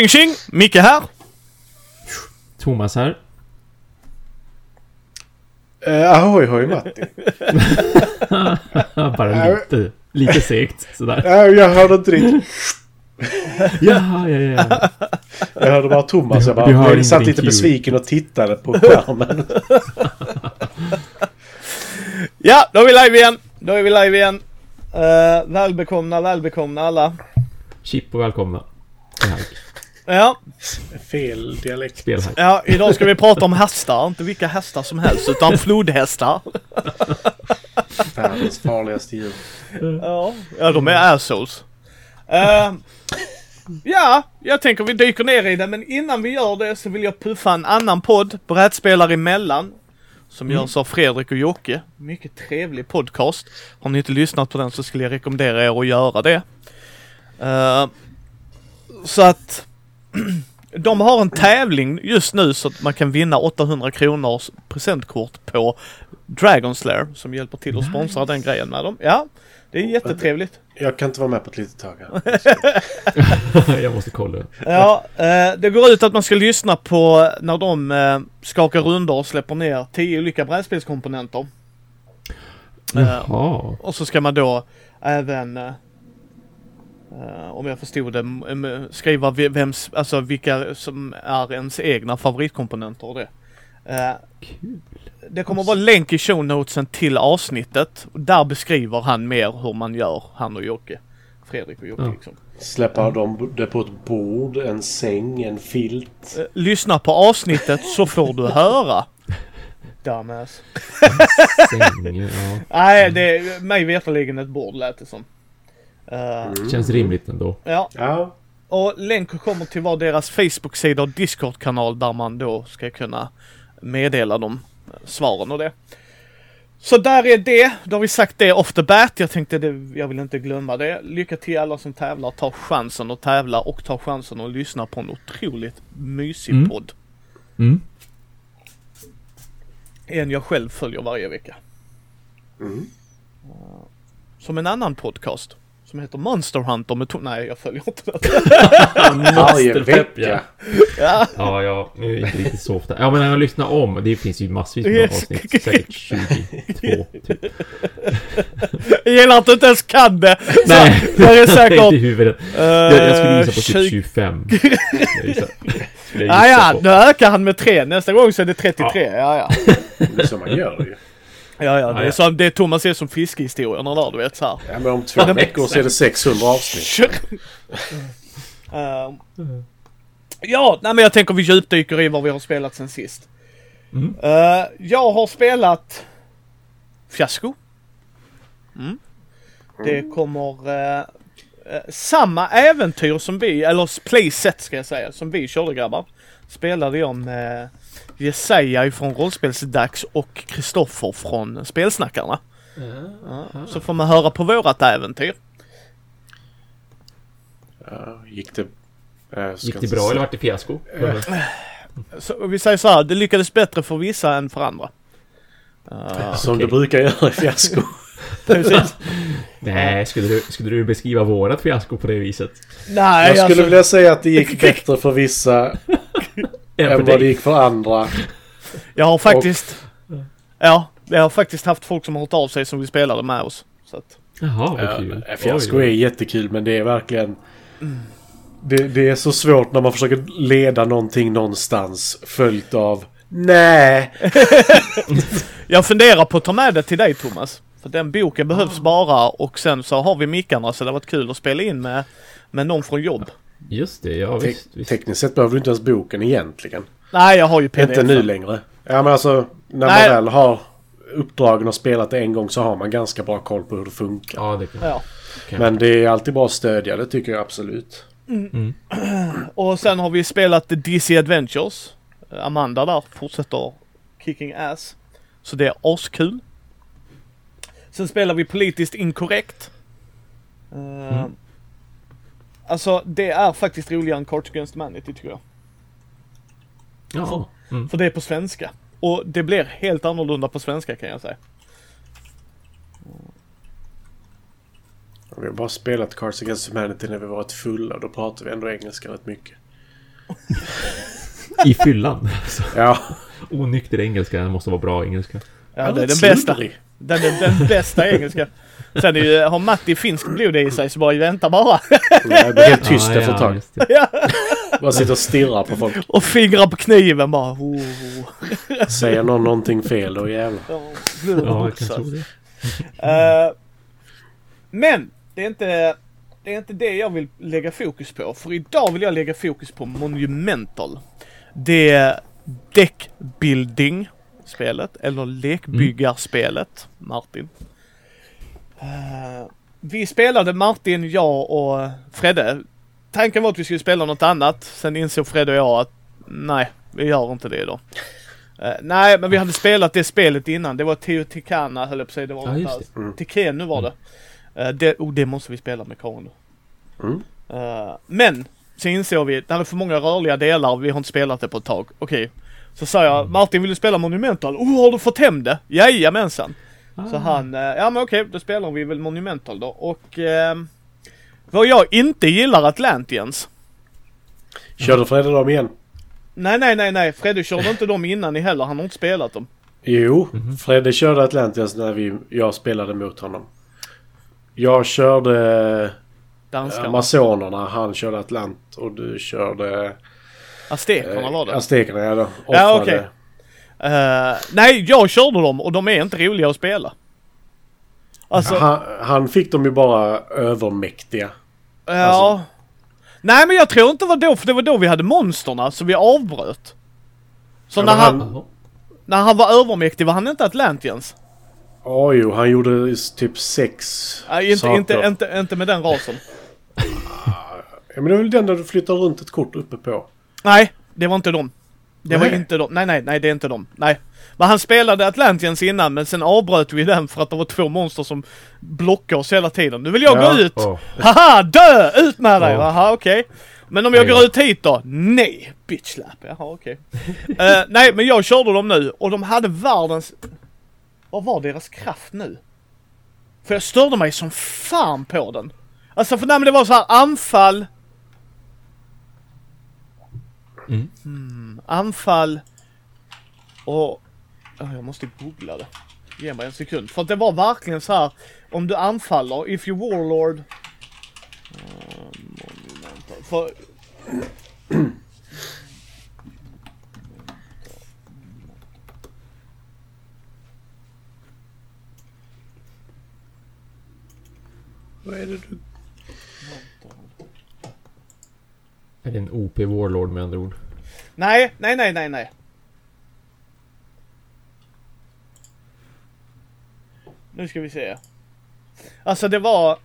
Tjing tjing! Micke här. Thomas här. Uh, ahoy hoj Matti. Bara lite, lite segt sådär. Uh, jag hörde inte ditt... Jaha, ja, ja. Jag hörde bara Thomas. Jag, bara, jag satt lite besviken och tittade på skärmen. Ja, då är vi live igen. Då är vi live igen. Uh, välbekomna, välbekomna alla. Chip och välkomna. Hike. Ja, Fel dialekt. Spelhike. ja, idag ska vi prata om hästar. Inte vilka hästar som helst, utan flodhästar. Världens farligaste djur. Ja, ja de är assholes. Eh, ja, jag tänker vi dyker ner i det, men innan vi gör det så vill jag puffa en annan podd, Brädspelare emellan. Som görs av Fredrik och Jocke. Mycket trevlig podcast. Har ni inte lyssnat på den så skulle jag rekommendera er att göra det. Eh, så att de har en tävling just nu så att man kan vinna 800 kronors presentkort på Dragon Slayer som hjälper till att sponsra den grejen med dem. Ja, det är jättetrevligt. Jag kan inte vara med på ett litet tag här. Jag måste kolla. Ja, eh, det går ut att man ska lyssna på när de eh, skakar rundor och släpper ner 10 olika brädspelskomponenter. Eh, Jaha. och så ska man då även, eh, om jag förstod det, skriva ve- vems, alltså vilka som är ens egna favoritkomponenter och det. Eh, Kul. det kommer vara länk i show notesen till avsnittet. Och där beskriver han mer hur man gör, han och Jocke. Fredrik och Jocke Ja. liksom. Släpper de det på ett bord, en säng, en filt. Eh, Lyssna på avsnittet så får du höra. Dumbass. Säng, ja. Nej, det är mig veterligen ett bord lät det som. Eh, Känns rimligt ändå. Ja, Ja. och länk kommer till vara deras Facebook-sida och Discord-kanal där man då ska kunna meddela dem eh, svaren och det. Så där är det. Då har vi sagt det off the bat. Jag tänkte det, jag vill inte glömma det. Lycka till alla som tävlar. Ta chansen att tävla och ta chansen att lyssna på en otroligt mysig Mm. podd. Mm. En jag själv följer varje vecka. Mm. Som en annan podcast. Som heter Monster Hunter med to- Nej, jag följer inte Masterpepp, vecka. ja. Ja, ja, nu är det inte riktigt så ofta. Ja, men när jag lyssnar om, det finns ju massvis med Yes. avsnitt. Säkert 22, typ. Jag gillar att du inte ens kan det. Nej, det är säkert- inte i huvudet. Jag, jag skulle gissa på Eh, typ 20 25. Jag gissar. Skulle jag Ja, ja, nu ökar han med tre. Nästa gång så är det 33. Ja, ja. Det är så man gör det ju. Ja, ja. Det Ja, är, som, det är Thomas är som fiskehistorierna där, du vet så här. Ja, men om två veckor så är det 600 avsnitt. Ehm, ja, nej men jag tänker vi djupdyker i vad vi har spelat sen sist. Mm. Eh, jag har spelat Fiasko. Mm. Det kommer eh, eh, samma äventyr som vi, eller playset ska jag säga, som vi körde grabbar. Spelade jag med Jesaja från Rollspelsdags och Kristoffer från Spelsnackarna. Ja, så får man höra på vårat äventyr. Ja, gick det... Ska Gick det bra eller vart det fiasko? Så vi säger så här, det lyckades bättre för vissa än för andra. Uh, Som okej. du brukar göra i fiasko. Nej, skulle du, skulle du beskriva vårat fiasko på det viset? Nej, Jag skulle alltså, vilja säga att det gick bättre för vissa Än vad det gick för andra. jag har faktiskt... Ja, jag har faktiskt haft folk som har hört av sig som vi spelade med oss. Så att, Jaha, vad Ja, kul. fiasko Oj, är jättekul men det är verkligen... Det, det är så svårt när man försöker leda någonting någonstans följt av Nej! jag funderar på att ta med det till dig Thomas. För den boken behövs Ah. bara och sen så har vi mickarna så det har varit kul att spela in med, med någon från jobb. Just det, ja Te visst. visst. tekniskt sett behöver du inte ens boken egentligen. Nej, jag har ju pdf. Inte nu längre. Ja men alltså när Nej. man väl har uppdragen och spelat det en gång så har man ganska bra koll på hur det funkar. Ja, det kan Ja. Men det är alltid bra att stödja det tycker jag absolut. Och sen har vi spelat The DC Adventures. Amanda där fortsätter kicking ass. Så det är askul. Sen spelar vi politiskt inkorrekt. Uh, Mm. Alltså det är faktiskt roligare än Cards Against Humanity tycker jag. Ja. Mm. För det är på svenska. Och det blir helt annorlunda på svenska kan jag säga. Vi har bara spelat Cards Against Humanity när vi varit fulla. Då pratar vi ändå engelska rätt mycket. I fyllan. Alltså, Ja. onykter engelska måste vara bra engelska. Ja, det är den bästa. Den är den bästa engelska. Sen är ju, har Matti finsk blod i sig så bara vänta bara. Jag blir helt tyst efter ett tag. Bara sitter och stirrar på folk. Och fingrar på kniven bara. Oh, oh. Säger någon någonting fel då jävlar. Ja, Ja, jag kan tro det. Eh, men det är inte det är inte det jag vill lägga fokus på. För idag vill jag lägga fokus på Monumental. Det är deckbuilding spelet eller lekbyggarspelet Martin. Eh, vi spelade Martin, jag och Fredde. Tanken var att vi skulle spela något annat. Sen insåg Fredde och jag att nej, vi gör inte det idag. Eh, nej, men vi hade spelat det spelet innan. Det var Teotihuacana höll jag på att säga. Det var Ja, något just där. Mm. Tekenu var det. Eh, det. Oh, det måste vi spela med Karin då. Mm. Eh, men, så insåg vi, det hade för många rörliga delar vi har inte spelat det på ett tag. Okej. Så sa jag, Martin vill du spela Monumental? Oh, har du fått hem det? Jajamensan. Så han, eh, ja men okej, då spelar vi väl Monumental då. Och eh, vad jag inte gillar Atlantians. Körde Fredde dem igen? Nej, nej, nej, nej. Freddy körde inte dem innan i heller. Han har inte spelat dem. Jo, Fredde körde Atlantis när vi, jag spelade mot honom. Jag körde Danskarna. Amazonerna, han körde Atlant och du körde... Aztekerna var det. Aztekerna, ja då. Ja, Offrade. Eh, nej, jag körde dem och de är inte roliga att spela. Alltså, Han, han fick dem ju bara övermäktiga. ja. alltså- Nej men jag tror inte det var då, för det var då vi hade monsterna, så vi avbröt. Så Ja, när, han, han- när han var övermäktig var han inte Atlantians? Ja, jo, han gjorde typ sex Nej, inte, saker. inte, inte, inte med den rasen. Ja, men det är väl den där du flyttar runt ett kort uppe på. Nej, det var inte dem. Det var Nej. inte dem. Nej, nej, nej, det är inte dem. Nej. Men han spelade Atlantians innan, men sen avbröt vi den för att det var två monster som blockade oss hela tiden. Nu vill jag Ja. gå ut! Åh. Haha, dö! Ut med dig! Ja. Jaha, okej. Men om jag Nej, går ut hit då? Nej! Bitch slap. Jaha, okej. Eh, nej, men jag körde dem nu och de hade världens... Vad var deras kraft nu? För jag störde mig som fan på den. Alltså för nej, men det var så här anfall... Mm. Hmm, anfall och... Ja, jag måste googla det. Ge mig en sekund. För att det var verkligen så här. Om du anfaller, if you warlord... Uh, monumental. För... Vad är det du... Är det en OP Warlord med andra ord? Nej, nej, nej, nej, nej. Nu ska vi se. Alltså det var...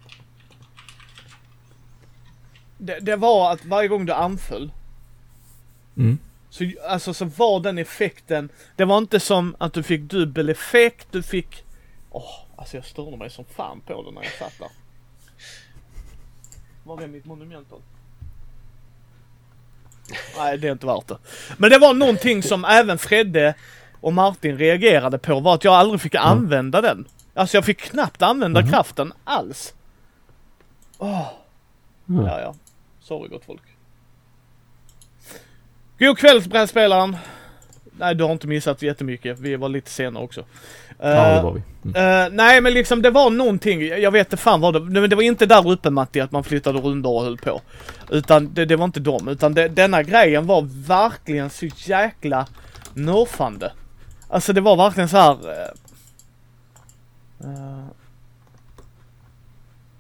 Det, det var att varje gång du anföll Mm. så, alltså, så var den effekten, det var inte som att du fick dubbel effekt, du fick... Åh, alltså jag störde mig som fan på det när jag satt där. Var är mitt monument då? Nej, det är inte värt det. Men det var någonting som även Fredde och Martin reagerade på var att jag aldrig fick använda den. Alltså jag fick knappt använda Mhm. kraften alls. Åh. Ja. Ja, ja. Sorry gott folk. God kväll brädspelaren. Nej, du har inte missat jättemycket. Vi var lite sena också. Ja, det Eh, var vi. Mm. eh, nej, men liksom det var någonting. Jag vet inte fan vad det Men det var inte där uppe Matti, att man flyttade rundor och höll på. Utan det, det var inte dem. Utan det, denna grejen var verkligen så jäkla nerfande. Alltså det var verkligen så här. Uh,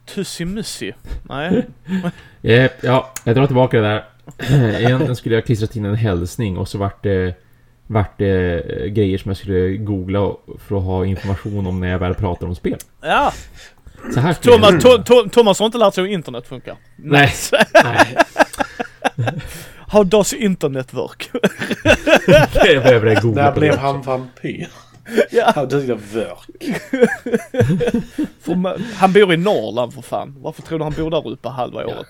Tussimussi. Nej. Japp, ja, jag drar tillbaka det där. Egentligen skulle jag klistrat in en hälsning och så vart det, vart det eh, grejer som jag skulle googla för att ha information om när jag väl pratar om spel. Ja. Så här Thomas, jag- to, to, Thomas har inte lärt sig hur internet funkar. Nej. Nej. How does internet work? Jag behöver googla När blev det. han vampyr? ja, Han dödade vörk. för ma- han bor i Norrland för fan. Varför tror du han bor där uppe halva året?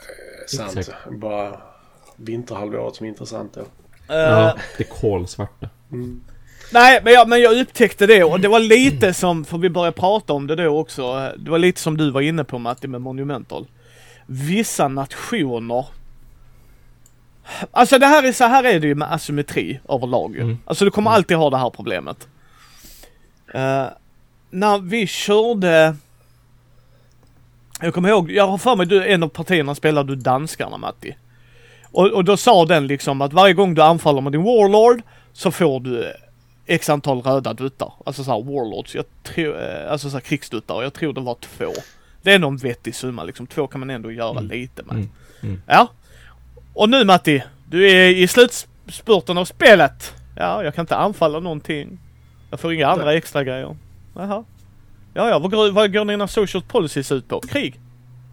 Sant. Exakt. Bara vinterhalvåret som är intressant då. Eh, Ja, det kolsvarta. Nej, men jag, men jag upptäckte det och det var lite som, för vi började prata om det då också, det var lite som du var inne på Matti med Monumental. Vissa nationer Alltså det här är så här är det ju med asymmetri överlag. Mm. Alltså du kommer alltid ha det här problemet. Eh, när vi körde... Jag kommer ihåg, jag har för mig du, en av partierna spelade du danskarna Matti. Och, och då sa den liksom att varje gång du anfaller med din warlord så får du x antal röda duttar. Alltså såhär warlords, jag tror, eh, alltså såhär krigsduttar jag tror det var två. Det är nog en vettig summa liksom. Två kan man ändå göra Mm. lite med. Mm. Mm. Ja. Och nu Matti, du är i slutspurten av spelet. Ja, jag kan inte anfalla någonting. Jag får inga andra extra grejer. Jaha. Ja, ja, vad går, vad går dina social policies ut på? Krig?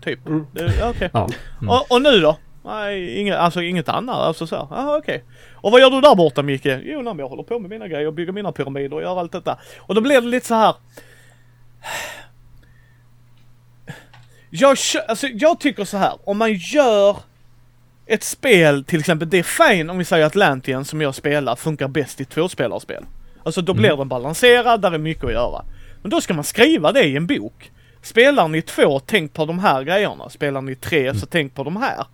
Typ? Mm. Okej. Ja. Mm. Och, och nu då? Nej, inget, alltså inget annat. Alltså så här. Jaha, okej. Och vad gör du där borta Micke? Jo, nej, jag håller på med mina grejer och bygger mina pyramider och gör allt detta. Och då blir det lite så här. Jag, alltså, jag tycker så här. Om man gör ett spel, till exempel det är fine om vi säger Atlantian som jag spelar funkar bäst i tvåspelarspel. Alltså då blir den balanserad, där är mycket att göra. Men då ska man skriva det i en bok. Spelar ni två, tänk på de här grejerna. Spelar ni tre, så tänk på de här.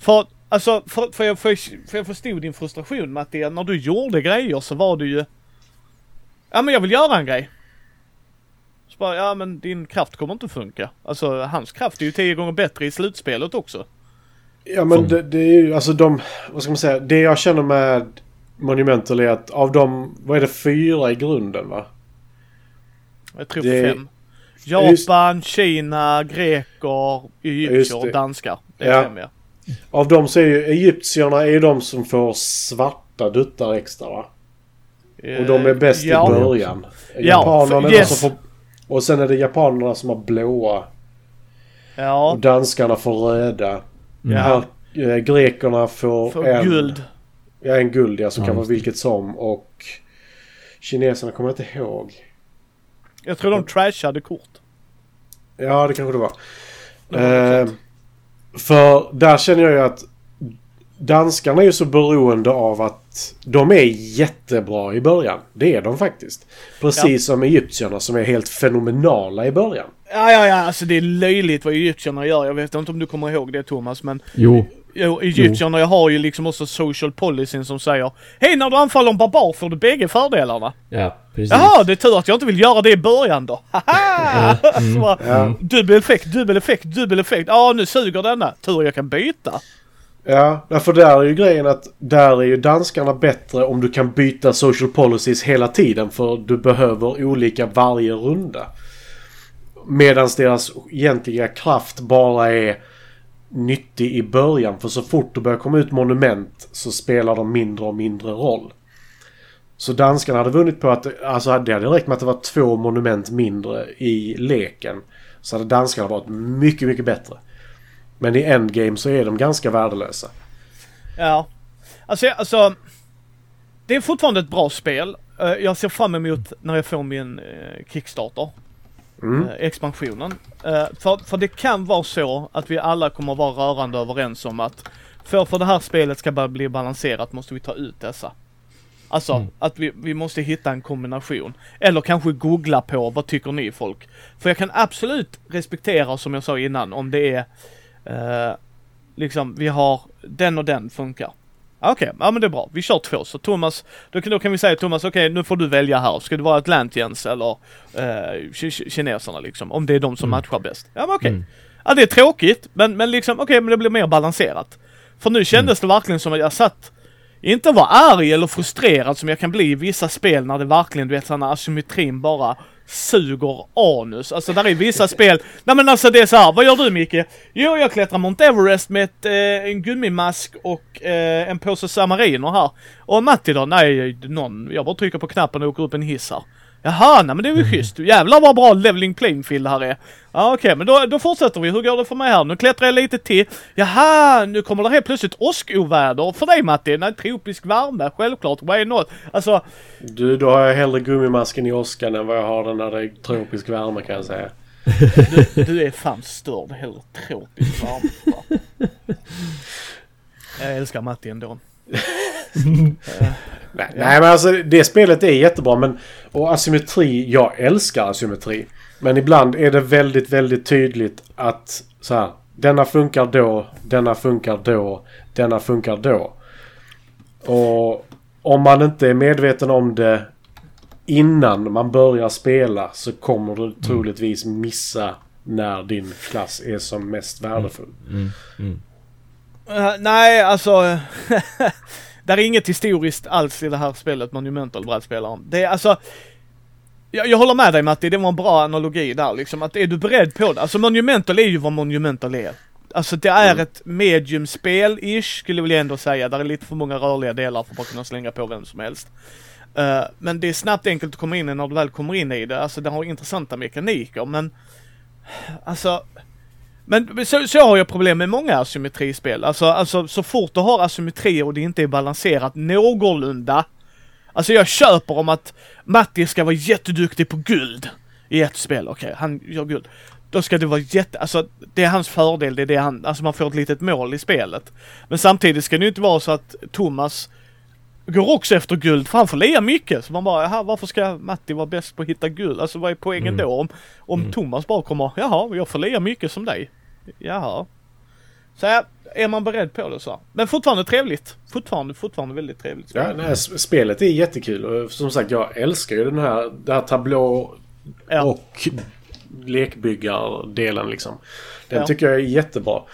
För, alltså, för, för, jag, för, för jag förstod din frustration med att det, när du gjorde grejer så var du ju... Ja men jag vill göra en grej. Så bara, ja men din kraft kommer inte funka. Alltså hans kraft är ju tio gånger bättre i slutspelet också. Ja men Som- det, det är ju alltså de, vad ska man säga, det jag känner med Monumental är att av de, vad är det, fyra i grunden va? Jag tror Det- fem. Japan, Kina, greker, egyptier Just och danskar. Det är Ja. fem ja. Av dem så är ju egyptierna är ju de som får svarta duttar extra va? Och de är bäst ja. i början. Ja, Japanerna de yes. som får, Och sen är det japanerna som har blåa. Ja, Och danskarna får röda. Mm. Ja. Här, eh, grekerna får, för en, guld. Ja, en guld ja, som Ja, kan vara vilket som. Och kineserna kommer jag inte ihåg. Jag tror de trashade kort. Ja, det kanske det var. Det var Eh. För där känner jag ju att danskarna är ju så beroende av att de är jättebra i början. Det är de faktiskt. Precis som egyptierna som är helt fenomenala i början. Ja, ja, ja, alltså det är löjligt vad egyptierna gör. Jag vet inte om du kommer ihåg det Thomas, men Jo. Jo, egyptierna har ju liksom också social policyn som säger Hej, när du anfaller en barbar får du bägge fördelarna. Ja, precis. Jaha, det är tur att jag inte vill göra det i början då. Haha! Bara, Ja. Dubbel effekt, dubbel effekt, dubbel effekt. Ja, nu suger denna. Tur jag kan byta. Ja, därför där är ju grejen att där är ju danskarna bättre om du kan byta social policies hela tiden för du behöver olika varje runda. Medan deras egentliga kraft bara är nyttig i början för så fort det börjar komma ut monument så spelar de mindre och mindre roll. Så danskarna hade vunnit på att, alltså det hade räckt med att det var två monument mindre i leken. Så hade danskarna varit mycket, mycket bättre. Men i endgame så är de ganska värdelösa. Ja. Alltså, alltså. Det är fortfarande ett bra spel. Eh, jag ser fram emot när jag får min eh, Kickstarter. Mm. eh, expansionen. Eh, för, för det kan vara så att vi alla kommer vara rörande överens om att för, för det här spelet ska bara bli balanserat måste vi ta ut dessa. Alltså Mm. att vi, vi måste hitta en kombination. Eller kanske googla på vad tycker ni folk? För jag kan absolut respektera som jag sa innan om det är eh, liksom vi har den och den funkar. Okej, ja men det är bra. Vi kör två. Så Thomas, då kan, då kan vi säga Thomas, okej nu får du välja här. Ska det vara Atlantians eller eh, ki- ki- kineserna liksom? Om det är de som Mm. matchar bäst. Ja men okej. Mm. Ja det är tråkigt, men, men liksom okej, men det blir mer balanserat. För nu kändes det verkligen som att jag satt, inte var arg eller frustrerad som jag kan bli i vissa spel när det verkligen, du vet sådana asymmetrin bara suger anus. Alltså där är vissa spel, nej men alltså det är så här, vad gör du Micke? Jo jag klättrar Mount Everest med ett, eh, en gummimask och eh, en påse samariner här. Och Matti då? Nej, någon, jag bara trycker på knappen och åker upp en hiss här. Jaha, nej men det är väl schysst. Jävlar vad bra leveling playing field det här är. Ja okej, men då, då fortsätter vi. Hur går det för mig här? Nu klättrar jag lite till. Jaha, nu kommer det helt plötsligt åskoväder för dig Matti. Nej, tropisk värme, självklart. Why not? Alltså, Du, då har jag hellre gummimasken i åskan än vad jag har den när det är tropisk värme kan jag säga. du, du är fan störd. Hellre tropisk värme. va? Jag älskar Matti ändå. Nej, nej men alltså det spelet är jättebra men och asymmetri, jag älskar asymmetri. Men ibland är det väldigt, väldigt tydligt att så här, denna funkar då, denna funkar då, denna funkar då. Och om man inte är medveten om det innan man börjar spela så kommer du troligtvis missa när din klass är som mest värdefull. Mm. Mm. Eh, nej, alltså. där är inget historiskt alls i det här spelet, Monumental brädspelaren. Det är alltså. Jag, jag håller med dig Matti, det var en bra analogi där liksom. Att är du beredd på det? Alltså Monumental är ju vad Monumental är. Alltså det är Mm. ett medium-spel-ish skulle jag väl ändå säga. Där är lite för många rörliga delar för att bara kunna slänga på vem som helst. Eh, men det är snabbt enkelt att komma in i när du väl kommer in i det. Alltså det har intressanta mekaniker men... Alltså... Men så, så har jag problem med många asymmetrispel. Alltså, alltså så fort du har asymmetri och det inte är balanserat någorlunda. Alltså jag köper om att Matti ska vara jätteduktig på guld i ett spel. Okej, han gör guld. Då ska det vara jätte, alltså det är hans fördel, det är det han, alltså man får ett litet mål i spelet. Men samtidigt ska det ju inte vara så att Thomas går också efter guld för han får lea mycket. Så man bara, jaha varför ska Matti vara bäst på att hitta guld? Alltså vad är poängen Mm. då? Om, om Mm. Thomas bara kommer, jaha jag får lea mycket som dig. Jaha. Så ja, är man beredd på det så. Men fortfarande trevligt. Fortfarande, fortfarande väldigt trevligt. Ja, nej, spelet är jättekul och som sagt jag älskar ju den här, det här tablå Ja. och lekbyggardelen liksom. Den Ja. tycker jag är jättebra. Och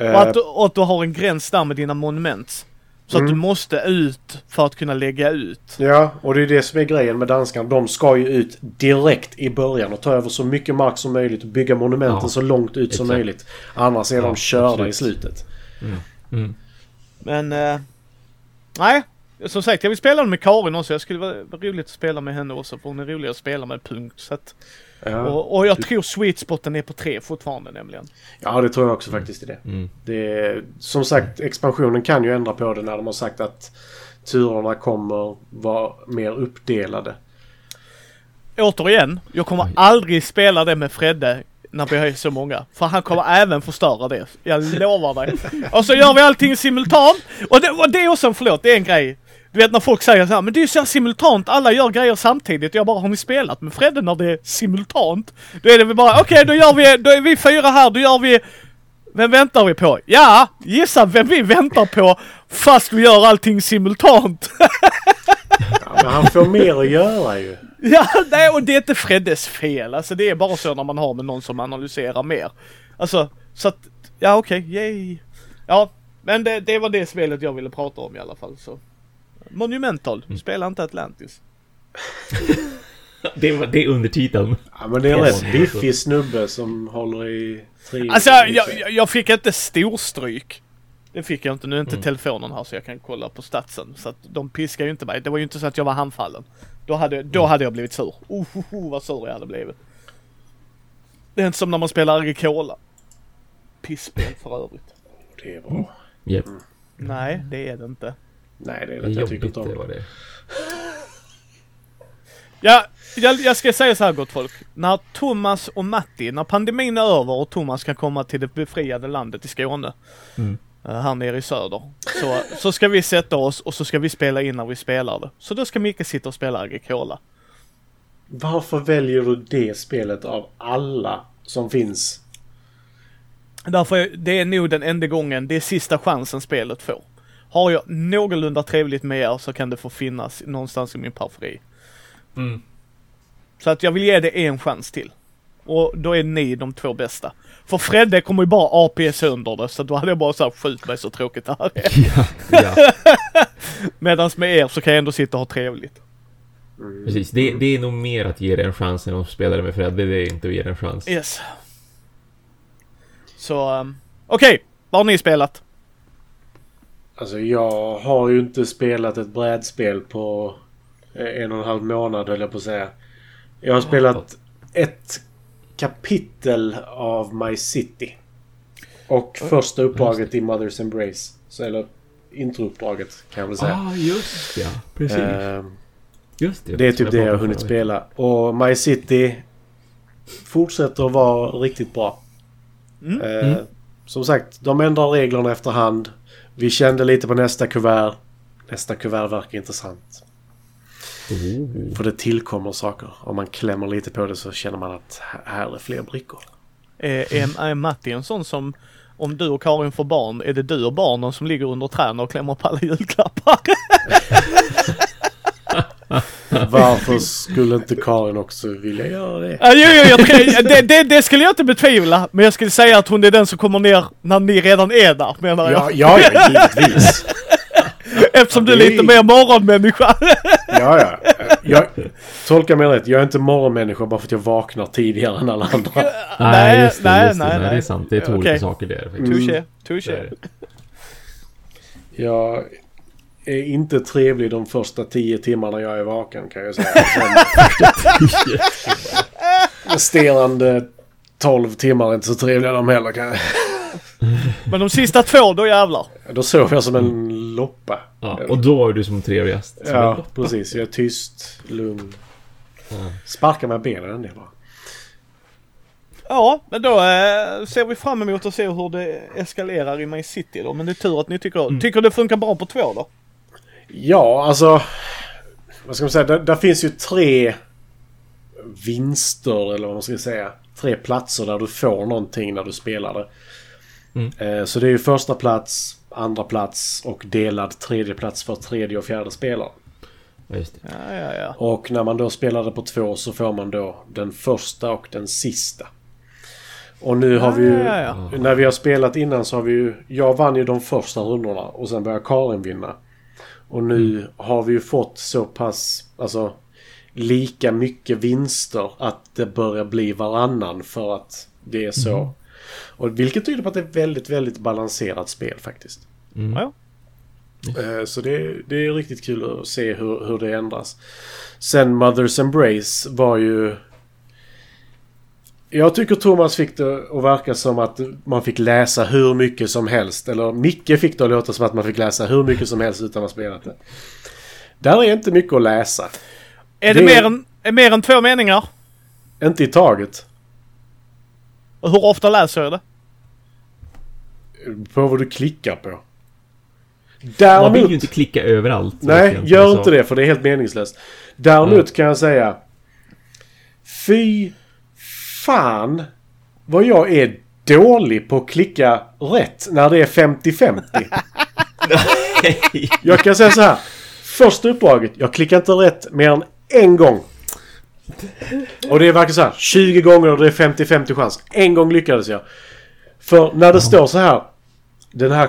Eh, att, du- och att du har en gräns där med dina monument. Så att Mm. du måste ut för att kunna lägga ut. Ja, och det är det som är grejen med danskarna. De ska ju ut direkt i början och ta över så mycket mark som möjligt och bygga monumenten Ja, så långt ut som exakt. möjligt. Annars är de Ja, körda absolut. i slutet. Mm. Men, eh, nej. Som sagt, jag vill spela med Karin också. Jag skulle vara vara roligt att spela med henne också. För hon är rolig att spela med, punkt. Så att, Ja. och, och jag tror sweet spoten är på tre fortfarande nämligen. ja, det tror jag också faktiskt i det. Mm. det är, som sagt, expansionen kan ju ändra på det när de har sagt att turerna kommer vara mer uppdelade. Återigen, jag kommer Oj. aldrig spela det med Fredde när vi är så många. För han kommer även förstöra det. Jag lovar dig. Och så gör vi allting simultant. Och det, och det är också en, förlåt, det är en grej. Du vet när folk säger så här, men det är ju så simultant, alla gör grejer samtidigt. Jag bara, har ni spelat med Fredde när det är simultant? Då är det väl bara, okej då gör vi, då är vi fyra här, då gör vi vem väntar vi på? Ja, gissa vem vi väntar på fast vi gör allting simultant. Ja, men han får mer att göra ju. Ja, nej och det är inte Freddes fel. Alltså det är bara så när man har med någon som analyserar mer. Alltså, så att, ja okej, yay. Ja, men det, det var det spelet jag ville prata om i alla fall så. Monumental, spela inte Atlantis. Det, var, det är undertiteln. Ja, men det är en rätt biffig snubbe som håller i tre... Alltså jag, jag, fick inte storstryk. Det fick jag inte, nu är inte Mm. telefonen här så jag kan kolla på statsen. Så att de piskar ju inte mig. Det var ju inte så att jag var handfallen. Då hade, då Mm. hade jag blivit sur. Oh, oh, oh vad sur jag hade blivit. Det är inte som när man spelar Agricola. Pissspel för övrigt. Det är bra. Japp. Nej, det är det inte. Nej, det är Det det inte. Jag tycker inte det om var det. Ja, jag, jag ska säga så här gott folk. När Thomas och Matti, när pandemin är över och Thomas kan komma till det befriade landet i Skåne. Mm. eh, Här nere i söder. Så, så ska vi sätta oss och så ska vi spela in när vi spelar det. Så då ska Micke sitta och spela Agricola. Varför väljer du det spelet av alla som finns? Därför, är- det är nog den enda gången, det är sista chansen spelet får. Har jag någorlunda trevligt med er så kan det få finnas någonstans i min parfyri. Mm. Så att jag vill ge det en chans till. Och då är ni de två bästa. För Fredde kommer ju bara AP sönder det, så då hade jag bara såhär, skjut mig så tråkigt det här är. Ja, ja. Medans med er så kan jag ändå sitta och ha trevligt. Precis. Det, det är nog mer att ge det en chans än att spela det med Fredde. Det är inte att ge det en chans. Yes. Så, um, okej. Vad har ni spelat? Alltså jag har ju inte spelat ett brädspel på eh, en och en halv månad höll jag på att säga. Jag har spelat ett kapitel av My City. Och första uppdraget i Mother's Embrace. Så, eller introuppdraget kan jag väl säga. Ah, just ja. Precis. Ehm, just det. det är typ det jag har hunnit spela. Och My City fortsätter att vara riktigt bra. Mm. Eh, Mm. Som sagt, de ändrar reglerna efterhand. Vi kände lite på nästa kuvert. Nästa kuvert verkar intressant. Oh. För det tillkommer saker. Om man klämmer lite på det så känner man att här är fler brickor. Är, är, är Matti en sån som om du och Karin får barn, är det du och barnen som ligger under träden och klämmer på alla julklappar? Varför skulle inte Karin också vilja göra det? Ja, jo, jo, jag, tror- det, det, det skulle jag inte betvivla, men jag skulle säga att hon är den som kommer ner när ni redan är där, menar jag. Ja, ja, ja givetvis. Eftersom du är lite mer morgonmänniska. Ja, ja. Jag tolkar mig rätt. Jag är inte morgonmänniska bara för att jag vaknar tidigare än alla andra. Nej, Nej, just det, nej, just det. nej, Nej, det är sant. Det är två Okej. olika saker. Touché, Det touché. är det. Jag är inte trevlig de första tio timmarna jag är vaken kan jag säga. Resterande tolv timmar är inte så trevliga de heller. Kan jag. Men de sista två, då jävlar. Då sover jag som en loppa. Ja, och då är du som trevligast. Som Ja, precis. Jag är tyst, lugn. Ja. Sparkar med benen en del bara. Ja, men då eh, ser vi fram emot att se hur det eskalerar i My City då. Men det är tur att ni tycker, tycker det funkar bra på två då. Ja, alltså... Vad ska man säga? Där, där finns ju tre vinster, eller vad man ska säga. Tre platser där du får någonting när du spelar det. Mm. Eh, så det är ju första plats, andra plats och delad tredje plats för tredje och fjärde spelaren. Ja, just det. Ja, ja, ja. Och när man då spelar det på två så får man då den första och den sista. Och nu har vi ju... Ja, ja, När vi har spelat innan så har vi ju... Jag vann ju de första rundorna och sen började Karin vinna. Och nu har vi ju fått så pass... Alltså lika mycket vinster att det börjar bli varannan för att det är så. Och vilket tyder på att det är väldigt, väldigt balanserat spel faktiskt. Mm. ja. Eh, Så det, det är riktigt kul att se hur, hur det ändras. Sen Mother's Embrace var ju... Jag tycker Thomas fick det att verka som att man fick läsa hur mycket som helst. Eller Micke fick det att låta som att man fick läsa hur mycket som helst utan att ha spelat det. Där är inte mycket att läsa. Är det, Det- mer, än, är mer än två meningar? Inte i taget. Och hur ofta läser jag det? På vad du klickar på. Man vill Däremot... ju inte klicka överallt. Nej, gör inte det för det är helt meningslöst. Däremot kan jag säga... Fy fan vad jag är dålig på att klicka rätt när det är 50-50. jag kan säga så här. Första uppdraget, jag klickar inte rätt mer än en gång. Och det är verkligen så här. 20 gånger och det är 50-50 chans. En gång lyckades jag. För när det står så här. Den här...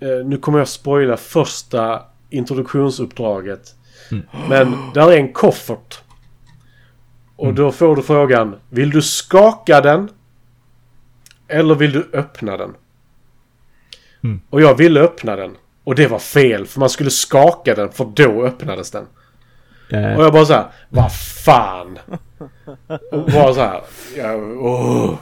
Eh, nu kommer jag spoila första introduktionsuppdraget. Men där är en koffert. Och då får du frågan. Vill du skaka den? Eller vill du öppna den? Mm. Och jag ville öppna den. Och det var fel. För man skulle skaka den för då öppnades den. eh, Och jag bara så här. Vad fan? Och bara så här. Ja, åh.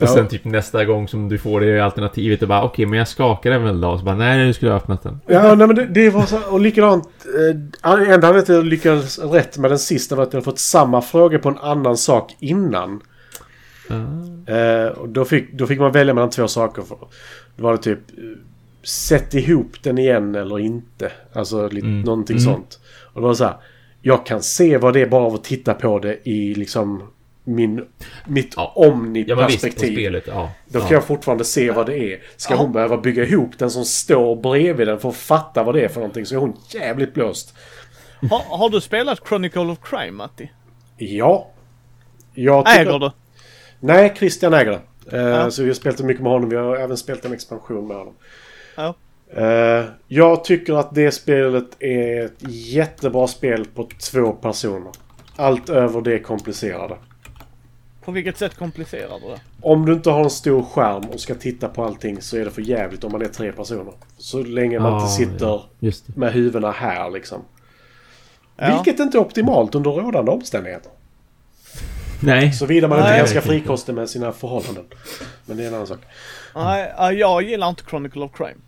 Och sen typ nästa gång som du får det alternativet och bara okej men jag skakar den väl då? Och så bara nej nu skulle ha öppnat den. Ja, nej, men det, det var så Och likadant. Eh, enda att jag lyckades rätt med den sista var att jag fått samma fråga på en annan sak innan. Ah. Eh, och då, fick, då fick man välja mellan två saker. För, då var det typ eh, sätt ihop den igen eller inte. Alltså lite, Mm. någonting Mm. sånt. Och det var så här. Jag kan se vad det är bara av att titta på det i liksom min, mitt Ja. Ja omni-perspektiv. spelet. Ja. Då ja. kan jag fortfarande se vad det är. Ska hon behöva bygga ihop den som står bredvid den för att fatta vad det är för någonting så är hon jävligt blåst. Har, har du spelat Chronicle of Crime, Matti? Ja. Jag tycker- Äger du? Nej, Christian äger det. Eh, Ja. Så vi har spelat mycket med honom. Vi har även spelat en expansion med honom. Ja. Eh, jag tycker att det spelet är ett jättebra spel på två personer. Allt över det komplicerade. På vilket sätt komplicerar du det? Om du inte har en stor skärm och ska titta på allting så är det för jävligt om man är tre personer. Så länge man Ah, inte sitter ja. Med huvudena här liksom. Ja. Vilket inte är optimalt under rådande omständigheter. Nej. Såvida man inte är Nej. ganska frikostig med sina förhållanden. Men det är en annan sak. Nej, ja, jag gillar inte Chronicle of Crime.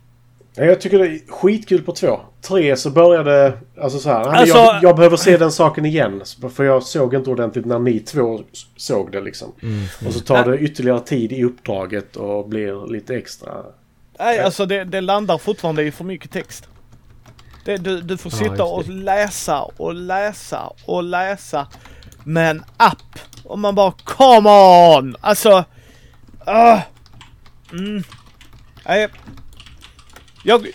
Jag tycker det är skitkul på två. Tre så började... Alltså så här. "Nej, men Alltså- jag, jag behöver se den saken igen. För jag såg inte ordentligt när ni två såg det liksom. Mm. Och så tar det ytterligare tid i uppdraget och blir lite extra... Nej, alltså det, det landar fortfarande i för mycket text. Det, du, du får sitta och läsa och läsa och läsa med en app. Och man bara come on! Alltså... Uh, Nej. Jag...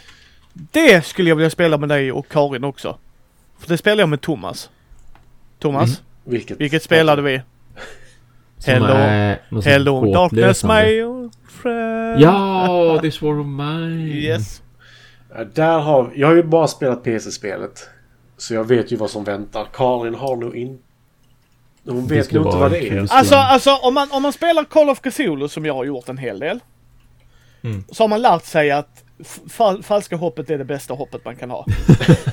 Det skulle jag vilja spela med dig och Karin också. För det spelar jag med Thomas. Thomas, Mm. Vilket? vilket spelade vi? Hello. är Hello darkness my old friend. Ja, this war of mine. Yes. Ja, Där har, jag har ju bara spelat PC-spelet. Så jag vet ju vad som väntar. Karin har nog inte... Hon vet nog inte vad det är. Alltså, alltså om, man, om man spelar Call of Cthulhu som jag har gjort en hel del. Mm. Så har man lärt sig att fal falska hoppet är det bästa hoppet man kan ha.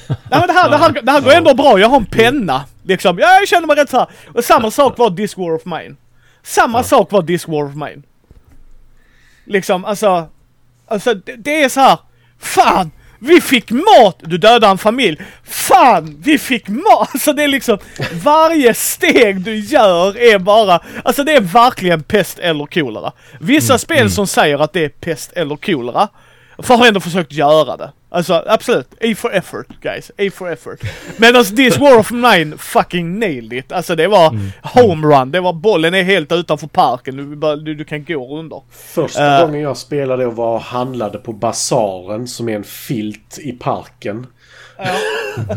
Nej men det här, det här, det här går ändå bra, jag har en penna. Liksom, ja, jag känner mig rätt så här. Och samma sak var This War of Mine. Samma sak var This War of Mine. Liksom, alltså. Alltså det, det är så här. Fan! Vi fick mat! Du dödade en familj. Fan! Vi fick mat! Alltså det är liksom varje steg du gör är bara, alltså det är verkligen pest eller kolera. Vissa spel som säger att det är pest eller kolera, för har ändå försökt göra det. Alltså absolut, A for effort guys, A for effort. Medan This War of Mine fucking nailed it. Alltså det var homerun, det var bollen är helt utanför parken, du, bara, du, du kan gå under. Första Eh. gången jag spelade och var och handlade på basaren som är en filt i parken.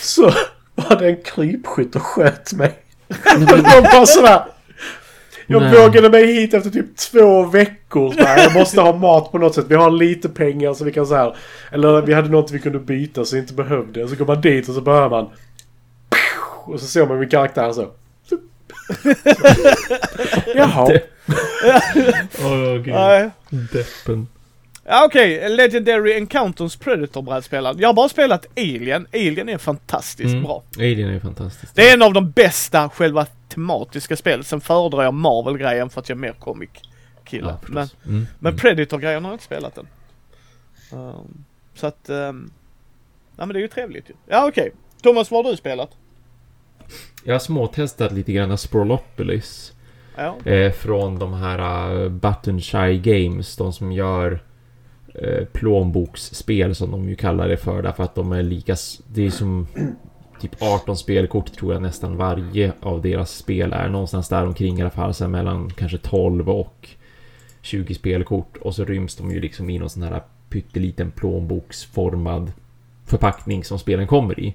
Så var det en krypskytt och sköt mig. Var bara sådär. Jag Nej. vågade mig hit efter typ två veckor. Så bara, Jag måste ha mat på något sätt. Vi har lite pengar så vi kan så här. Eller vi hade något vi kunde byta så vi inte behövde. Så går man dit och så börjar man. Och så ser man min karaktär så. Jaha. Åh gud. Nej. Deppen. Ja, Okej, Legendary Encounters Predator-brädspelaren. Jag har bara spelat Alien. Alien är fantastiskt Mm. bra. Alien är fantastiskt. Det är en av de bästa själva tematiska spelen. Sen föredrar jag Marvel-grejen för att jag är mer comic-kille. Ja, men. Mm. men mm. Predator-grejen har jag inte spelat än. Um, så att... Um, ja men det är ju trevligt ju. Ja okej. Thomas, vad har du spelat? Jag har småtestat lite grann Sprolopolis. Ja. Eh, från de här uh, Button Shy Games. De som gör eh, plånboksspel som de ju kallar det för. Därför att de är lika... Det är som typ 18 spelkort tror jag nästan varje av deras spel är. Någonstans där omkring i alla fall. Sen mellan kanske 12 och 20 spelkort. Och så ryms de ju liksom i någon sån här pytteliten plånboksformad förpackning som spelen kommer i.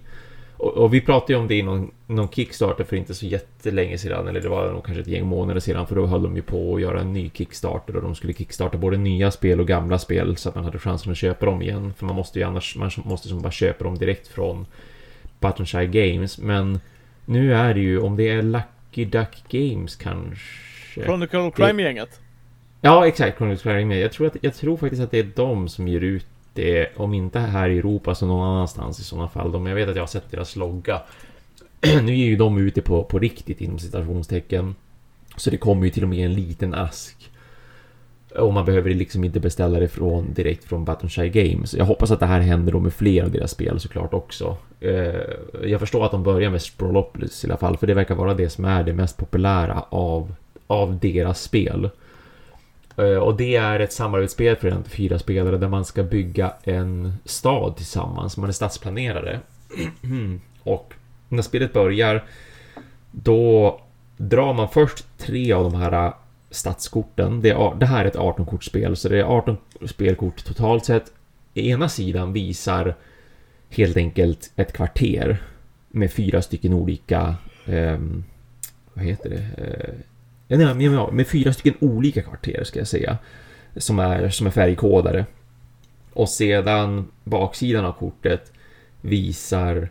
Och, och vi pratade ju om det i någon, någon Kickstarter för inte så jättelänge sedan, eller det var nog kanske ett gäng månader sedan, för då höll de ju på att göra en ny Kickstarter och de skulle kickstarta både nya spel och gamla spel så att man hade chansen att köpa dem igen. För man måste ju annars, man måste som bara köpa dem direkt från Button Shy Games. Men nu är det ju, om det är Lucky Duck Games kanske? Chronicle Crime-gänget. Ja, exakt. Chronicles of Crime. Jag tror, att, jag tror faktiskt att det är de som ger ut det, om inte här i Europa så någon annanstans i sådana fall. De, jag vet att jag har sett deras logga. nu ger ju de ut det på, på riktigt inom citationstecken. Så det kommer ju till och med en liten ask. Och man behöver liksom inte beställa det från, direkt från Button Games. Jag hoppas att det här händer då med fler av deras spel såklart också. Eh, jag förstår att de börjar med Sprolopolis i alla fall, för det verkar vara det som är det mest populära av, av deras spel. Eh, Och det är ett samarbetsspel för en till fyra spelare där man ska bygga en stad tillsammans. Man är stadsplanerare. Och när spelet börjar då drar man först tre av de här stadskorten. Det, är, det här är ett 18-kortsspel, så det är 18 spelkort totalt sett. Ena sidan visar helt enkelt ett kvarter med fyra stycken olika... Eh, vad heter det? Eh, nej, ja, med fyra stycken olika kvarter ska jag säga. Som är, som är färgkodade. Och sedan baksidan av kortet visar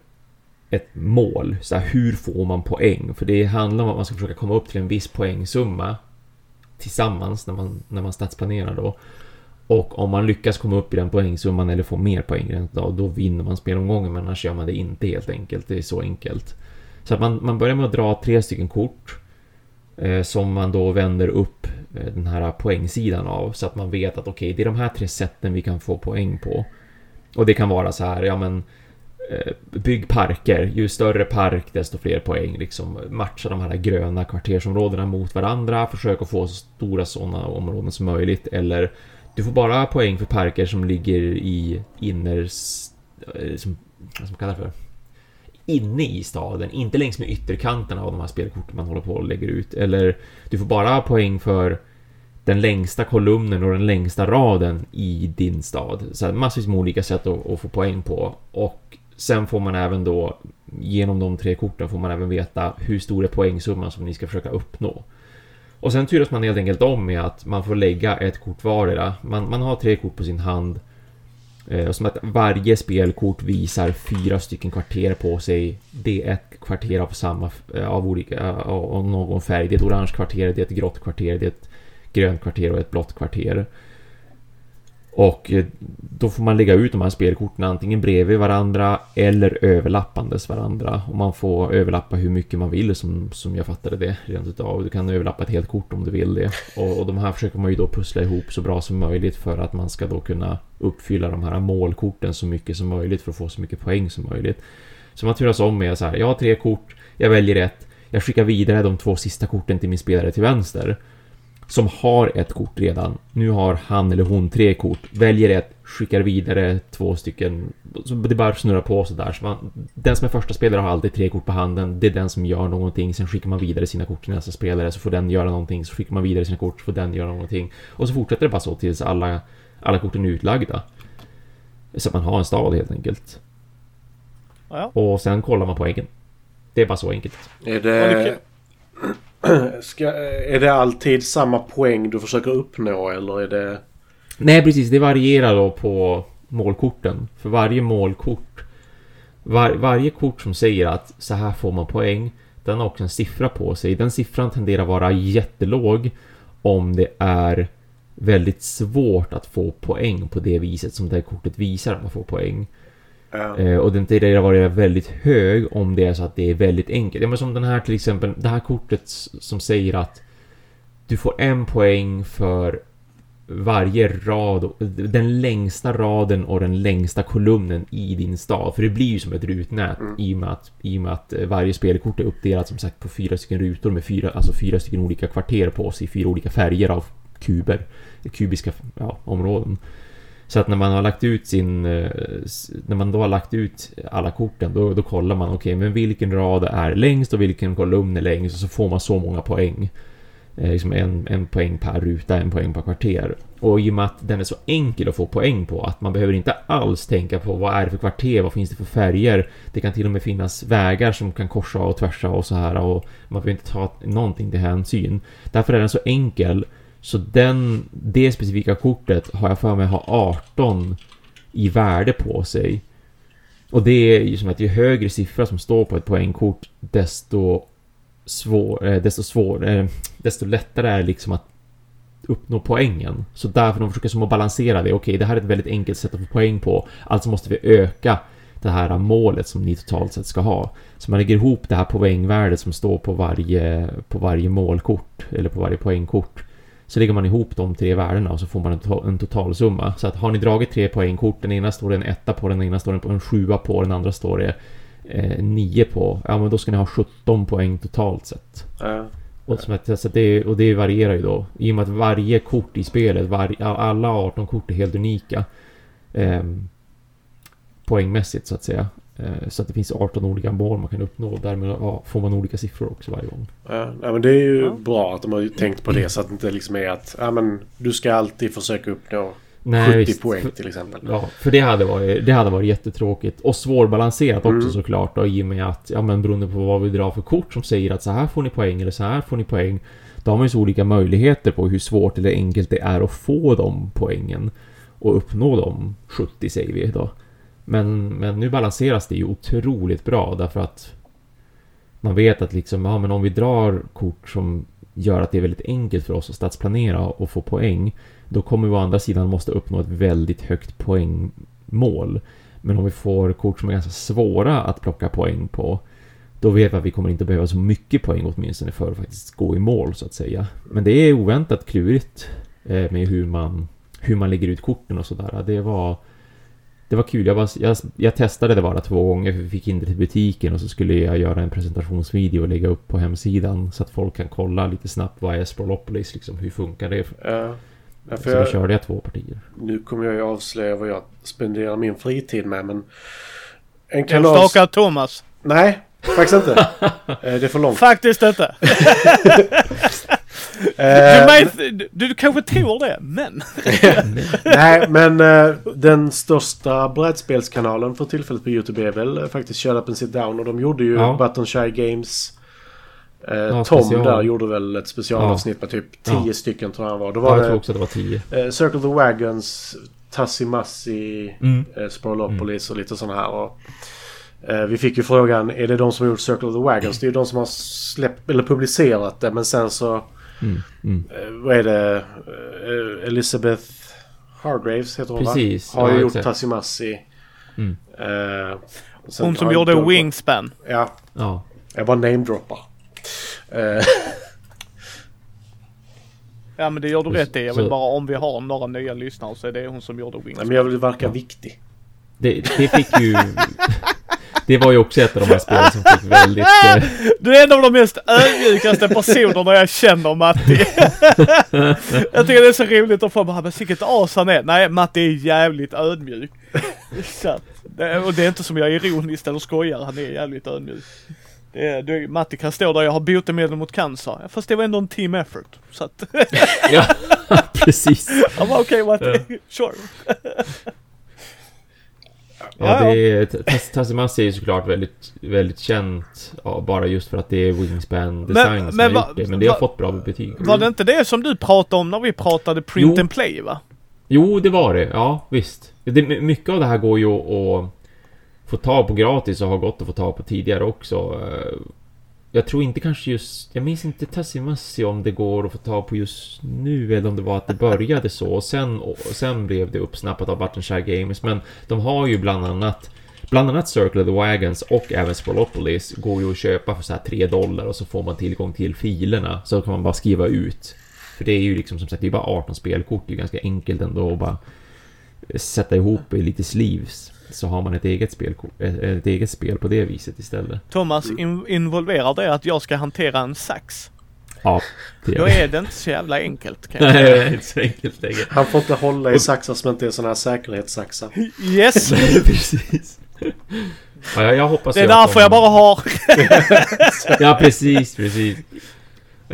ett mål. Så här, hur får man poäng? För det handlar om att man ska försöka komma upp till en viss poängsumma tillsammans när man, när man stadsplanerar då. Och om man lyckas komma upp i den poängsumman eller få mer poäng då, då vinner man spelomgången. Men annars gör man det inte helt enkelt. Det är så enkelt. Så att man, man börjar med att dra tre stycken kort. Eh, som man då vänder upp eh, den här poängsidan av. Så att man vet att okej, det är de här tre sätten vi kan få poäng på. Och det kan vara så här, ja men Eh, Bygg parker, ju större park desto fler poäng. Liksom matcha de här gröna kvartersområdena mot varandra. Försök att få så stora sådana områden som möjligt. Eller du får bara poäng för parker som ligger i inner... Eh, som, vad ska man kalla det för? Inne i staden, inte längs med ytterkanterna av de här spelkorten man håller på och lägger ut. Eller du får bara poäng för den längsta kolumnen och den längsta raden i din stad. Så här, massvis med olika sätt att, att få poäng på. Och sen får man även då, genom de tre korten får man även veta hur stor är poängsumman som ni ska försöka uppnå. Och sen turas man helt enkelt om med att man får lägga ett kort vardera. Man, man har tre kort på sin hand. Eh, som att varje spelkort visar fyra stycken kvarter på sig. Det är ett kvarter av samma, eh, av olika, eh, av någon färg. Det är ett orange kvarter, det är ett grått kvarter, det är ett grönt kvarter och ett blått kvarter. Och eh, då får man lägga ut de här spelkorten antingen bredvid varandra eller överlappandes varandra. Och man får överlappa hur mycket man vill som, som jag fattade det rent utav. Du kan överlappa ett helt kort om du vill det. Och, och de här försöker man ju då pussla ihop så bra som möjligt för att man ska då kunna uppfylla de här målkorten så mycket som möjligt för att få så mycket poäng som möjligt. Så man turas om med så här, jag har tre kort, jag väljer ett, jag skickar vidare de två sista korten till min spelare till vänster som har ett kort redan. Nu har han eller hon tre kort. Väljer ett, skickar vidare två stycken. Så det bara snurrar på sådär. Så man, den som är första spelare har alltid tre kort på handen. Det är den som gör någonting. Sen skickar man vidare sina kort till nästa spelare. Så får den göra någonting. Så skickar man vidare sina kort. Så får den göra någonting. Och så fortsätter det bara så tills alla, alla korten är utlagda. Så att man har en stad helt enkelt. Ja. Och sen kollar man poängen. Det är bara så enkelt. Är det. Ska, eh, är det alltid samma poäng du försöker uppnå eller är det... Nej precis, det varierar då på målkorten. För varje målkort, var, varje kort som säger att så här får man poäng, den har också en siffra på sig. Den siffran tenderar vara jättelåg om det är väldigt svårt att få poäng på det viset som det här kortet visar att man får poäng. Eh, och den att vara väldigt hög om det är så att det är väldigt enkelt. Ja men som den här till exempel, det här kortet som säger att du får en poäng för varje rad, den längsta raden och den längsta kolumnen i din stad. För det blir ju som ett rutnät i, och med att, i och med att eh, varje spelkort är uppdelat som sagt på fyra stycken rutor med fyra, alltså fyra stycken olika kvarter på sig, fyra olika färger av kuber, kubiska ja, områden. Så att när man har lagt ut sin... Eh, när man då har lagt ut alla korten, då, då kollar man okej, men vilken rad är längst och vilken kolumn är längst och så får man så många poäng. Eh, liksom en, en poäng per ruta, en poäng per kvarter. Och i och med att den är så enkel att få poäng på, att man behöver inte alls tänka på vad är det för kvarter, vad finns det för färger. Det kan till och med finnas vägar som kan korsa och tvärsa och så här och man behöver inte ta någonting till hänsyn. Därför är den så enkel så den, det specifika kortet har jag för mig har 18 i värde på sig. Och det är ju som att ju högre siffra som står på ett poängkort desto svår, eh, desto svår, eh, desto lättare är det liksom att uppnå poängen. Så därför de försöker som att balansera det. Okej, det här är ett väldigt enkelt sätt att få poäng på. Alltså måste vi öka det här målet som ni totalt sett ska ha. Så man lägger ihop det här poängvärdet som står på varje, på varje målkort eller på varje poängkort. Så lägger man ihop de tre värdena och så får man en, to- en totalsumma. Så att har ni dragit tre poängkort, den ena står det en etta på, den ena står det på en sjua på, den andra står det eh, nio på. Ja men då ska ni ha 17 poäng totalt sett. Ja. Och, som att, så det, och det varierar ju då. I och med att varje kort i spelet, var, alla 18 kort är helt unika. Eh, poängmässigt så att säga. Eh, så att det finns 18 olika mål man kan uppnå och därmed får man olika siffror också varje gång. Ja, men det är ju Ja. bra att de har tänkt på det så att det inte liksom är att ja, men du ska alltid försöka uppnå Nej, 70 visst. poäng till exempel. Ja, för det hade varit, det hade varit jättetråkigt. Och svårbalanserat också Mm. såklart. Och I och med att, ja men beroende på vad vi drar för kort som säger att så här får ni poäng eller så här får ni poäng. Då har man ju så olika möjligheter på hur svårt eller enkelt det är att få de poängen. Och uppnå de 70 säger vi då. Men, men nu balanseras det ju otroligt bra därför att man vet att liksom, ja men om vi drar kort som gör att det är väldigt enkelt för oss att stadsplanera och få poäng. Då kommer vi å andra sidan måste uppnå ett väldigt högt poängmål. Men om vi får kort som är ganska svåra att plocka poäng på. Då vet vi att vi kommer inte behöva så mycket poäng åtminstone för att faktiskt gå i mål så att säga. Men det är oväntat klurigt eh, med hur man, hur man lägger ut korten och sådär. Det var det var kul. Jag, var, jag, jag testade det bara två gånger för vi fick in det till butiken och så skulle jag göra en presentationsvideo och lägga upp på hemsidan så att folk kan kolla lite snabbt vad är Sprolopolis liksom, hur funkar det? Ja. Ja, Så för då jag, körde jag två partier. nu kommer jag ju avslöja vad jag spenderar min fritid med men... En kanal... Enstaka Thomas. Nej, faktiskt inte. Eh, det är för långt. Faktiskt inte. Eh, Du, du, du kanske tror det, men... Nej, men eh, den största brädspelskanalen för tillfället på YouTube är väl eh, faktiskt Shut Up and Sit Down. Och de gjorde ju Ja. Button Shy Games. Eh, Ja, Tom special. där gjorde väl ett specialavsnitt med typ 10 Ja. stycken tror jag han var. Då Ja, var jag tror också att det var tio. eh, Circle the Wagons, Tassi Massi, Mm. eh, Sporolopolis och lite sådana här. Och, eh, vi fick ju frågan, är det de som har gjort Circle of the Wagons? Det är ju de som har släppt, eller publicerat det. Men sen så, Mm. Mm. eh, vad är det? Eh, Elizabeth Hargraves heter hon Precis, va? Har ju ja, gjort exakt. Tassi Massi. Mm. Sen Hon som gjorde Doug- Wingspan. Ja, Ja. jag bara namedroppar. Eh, Ja men det gör du rätt i. Jag vill så- bara om vi har några nya lyssnare så är det hon som gjorde nej, Wingspan. men jag vill verka viktig. Det, det fick ju... Det var ju också ett av de här spelen som fick väldigt... Eh, Du är en av de mest ödmjukaste personerna jag känner Matti. jag tycker det är så roligt att få bara, men vilket as han är. Nej, Matti är jävligt ödmjuk. Så och det är inte som jag är ironiskt eller skojar, han är jävligt ödmjuk. Det är, du, Matti kan stå där, jag har botemedel mot cancer. Ja, Fast det var ändå en team effort. Så att, ja, precis. jag var okej Matti, sure. Ja, det är... Tass- Tassimasi är ju såklart väldigt, väldigt känt. Ja, bara just för att det är Wingspan Design som men har gjort det. Men det har va- fått bra betyg. Var det inte det som du pratade om när vi pratade print Jo. and play va? Jo, det var det. Ja, visst. Det, my- mycket av det här går ju att få tag på gratis och har gått att få tag på tidigare också. Jag tror inte kanske just... Jag minns inte Tassimassi om det går att få tag på just nu eller om det var att det började så och sen, och sen blev det uppsnappat av Buttonshire Games. Men de har ju bland annat Bland annat Circle of the Wagons och även Spolopolis går ju att köpa för så här 3 dollar och så får man tillgång till filerna. Så kan man bara skriva ut. För det är ju liksom som sagt, det är bara 18 spelkort. Det är ganska enkelt ändå att bara sätta ihop i lite sleeves. Så har man ett eget, spelkort, ett, eget spel på det viset istället. Thomas, in, involverar det att jag ska hantera en sax? Ja, det Då det. är det inte så jävla enkelt kan jag Nej, säga. det är inte så enkelt längre. Han får inte hålla i saxar som inte är sådana här säkerhetssaxar. Yes! Nej, precis. Ja, jag, jag hoppas Det är att därför de- jag bara har... Ja, precis, precis.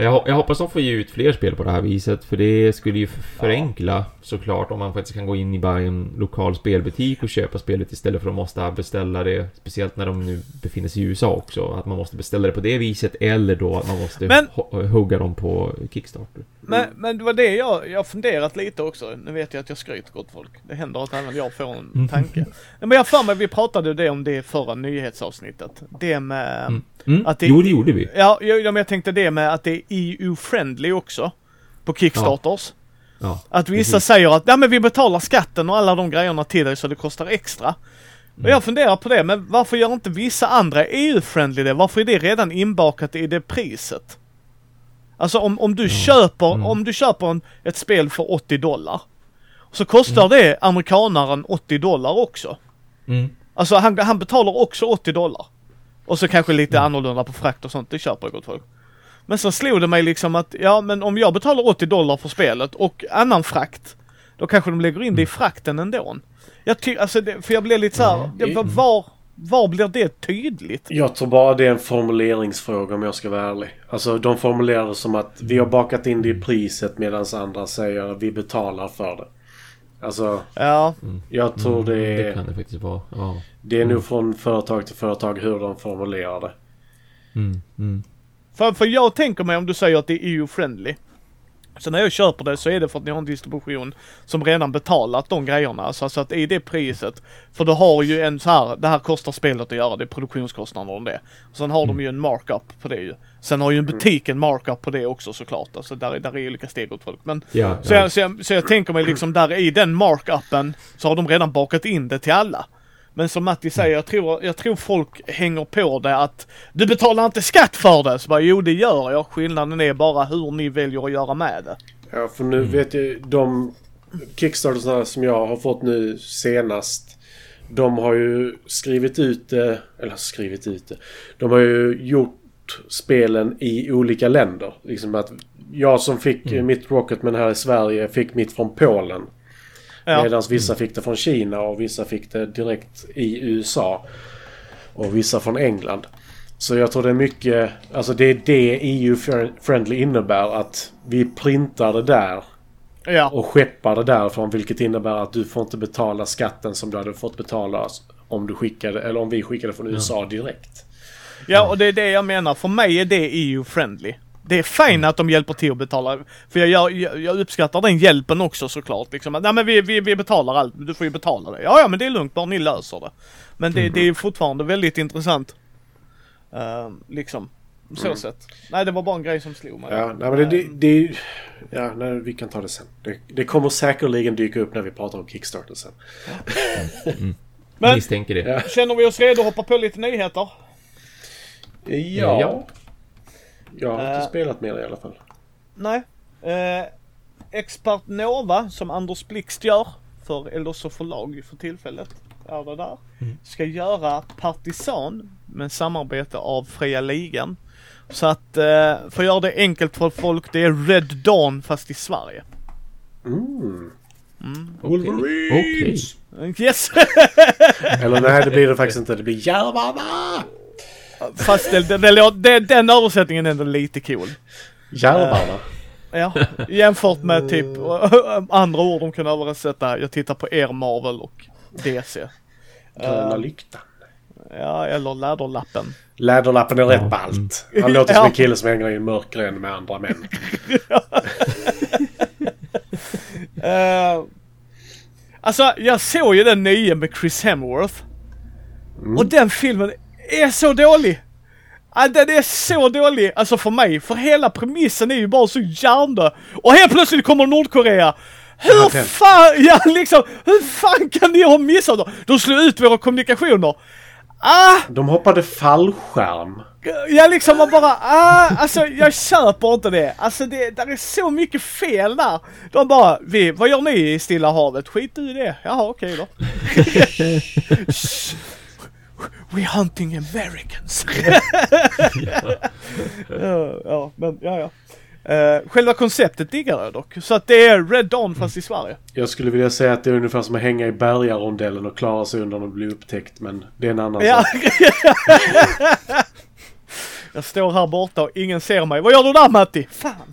Jag, jag hoppas de får ge ut fler spel på det här viset, för det skulle ju förenkla såklart om man faktiskt kan gå in i bara en lokal spelbutik och köpa spelet istället för att måste beställa det, speciellt när de nu befinner sig i USA också, att man måste beställa det på det viset eller då att man måste Men- hugga dem på Kickstarter. Men, men det var det jag, jag har funderat lite också. Nu vet jag att jag skryter gott folk. Det händer att även jag får en tanke. Nej, Men jag för mig, vi pratade det om det förra nyhetsavsnittet. Det med... Mm. Mm. Att det- Jo, det gjorde vi. Ja, jag, ja, men jag tänkte det med att det EU-friendly också. På Kickstarters. Ja, Att vissa precis. säger att ja, men vi betalar skatten och alla de grejerna till dig så det kostar extra. Och Mm. jag funderar på det, men varför gör inte vissa andra EU-friendly det? Varför är det redan inbakat i det priset? Alltså om, om du köper, Mm. om du köper en, ett spel för 80 dollar. Så kostar Mm. det amerikanaren 80 dollar också. Mm. Alltså han, han betalar också 80 dollar. Och så kanske lite Mm. annorlunda på frakt och sånt, det köper gott folk. Men så slog det mig liksom att, ja men om jag betalar 80 dollar för spelet och annan frakt, då kanske de lägger in det i frakten ändå. Jag tycker, alltså det, för jag blir lite så här, Ja. det, var- var, var blir det tydligt? Jag tror bara det är en formuleringsfråga om jag ska vara ärlig. Alltså de formulerar det som att vi har bakat in det i priset medan andra säger att vi betalar för det. Alltså Ja, jag tror det Mm, Det är, kan det faktiskt vara. Ja. det är nog från företag till företag hur de formulerar det. Mm. Mm. För, för jag tänker mig om du säger att det är EU-friendly. Så när jag köper det så är det för att ni har en distribution som redan betalat de grejerna. Alltså, alltså att i det priset, för du har ju en så här, det här kostar spelet att göra, det är produktionskostnader om det. Sen har de ju en markup på det ju. Sen har ju en butik en markup på det också såklart. Alltså där, är- där är olika steg åt folk. Men Ja, så, ja. jag, så, jag, så jag tänker mig liksom där i den markupen så har de redan bakat in det till alla. Men som Matti säger, jag tror, jag tror folk hänger på det att du betalar inte skatt för det. Så bara, jo det gör jag. Skillnaden är bara hur ni väljer att göra med det. Ja, för nu vet jag de Kickstartersna som jag har fått nu senast. De har ju skrivit ut det, eller skrivit ut det. De har ju gjort spelen i olika länder. Liksom att jag som fick eh, mitt Rocketman här i Sverige fick mitt från Polen. Ja. Medan vissa fick det från Kina och vissa fick det direkt i USA. Och vissa från England. Så jag tror det är mycket, alltså det är det EU-friendly innebär att vi printar det där Ja, och skeppar det därifrån vilket innebär att du får inte betala skatten som du hade fått betala om du skickade, eller om vi skickade från USA direkt. ja och det är det jag menar. För mig är det EU-friendly. Det är fint att de hjälper till att betala. För jag, jag, jag uppskattar den hjälpen också såklart. Liksom. att, Nej men vi, vi, vi betalar allt, du får ju betala det. Ja ja men det är lugnt, bara ni löser det. Men det, det är fortfarande väldigt intressant. Uh, liksom. Så sett. Nej det var bara en grej som slog mig. Ja, nej, men det, det, det Ja, nej, vi kan ta det sen. Det, det kommer säkerligen dyka upp när vi pratar om Kickstarter sen. Men- Misstänker det. Känner vi oss redo att hoppa på lite nyheter? Ja. Ja. Jag har inte Eh. spelat mer i alla fall. Nej. Eh, Expert Nova, som Anders Blixt gör för Eldosso förlag för tillfället, är det där. Ska göra Partisan med samarbete av Fria Ligan. Så att, eh, för att göra det enkelt för folk, det är Red Dawn fast i Sverige. Mm. Okej. Wolverines! Yes! Eller nej, det blir det faktiskt inte. Det blir Järvarna! Fast det, det, den översättningen är ändå lite cool. Järvarna. Ja, jämfört med typ andra ord de kan översätta. Jag tittar på er Marvel och DC. Gröna lyktan. Ja, eller Läderlappen. Läderlappen är rätt Ja. ballt. Han låter som en kille som hänger i en mörk gränd med andra män. Uh, alltså, jag såg ju den nya med Chris Hemsworth. Och den filmen är så dålig. Ja, den är så dålig, alltså för mig. För hela premissen är ju bara så hjärndöd. Och helt plötsligt kommer Nordkorea. Hur Ja, fan, ja liksom, hur fan kan ni ha missat det? De slog ut våra kommunikationer. Ah! De hoppade fallskärm. Jag liksom man bara, ah, alltså jag köper inte det. Alltså det, där är så mycket fel där. De bara, vi, vad gör ni i Stilla havet? Skit i det. Jaha okej då. We're hunting Americans. ja, ja, men ja ja. Uh, själva konceptet diggar jag dock. Så att det är Red Dawn fast i Sverige. Jag skulle vilja säga att det är ungefär som att hänga i bergarondellen och klara sig undan och bli upptäckt. Men det är en annan Ja. sak. jag står här borta och ingen ser mig. Vad gör du där Matti? Fan.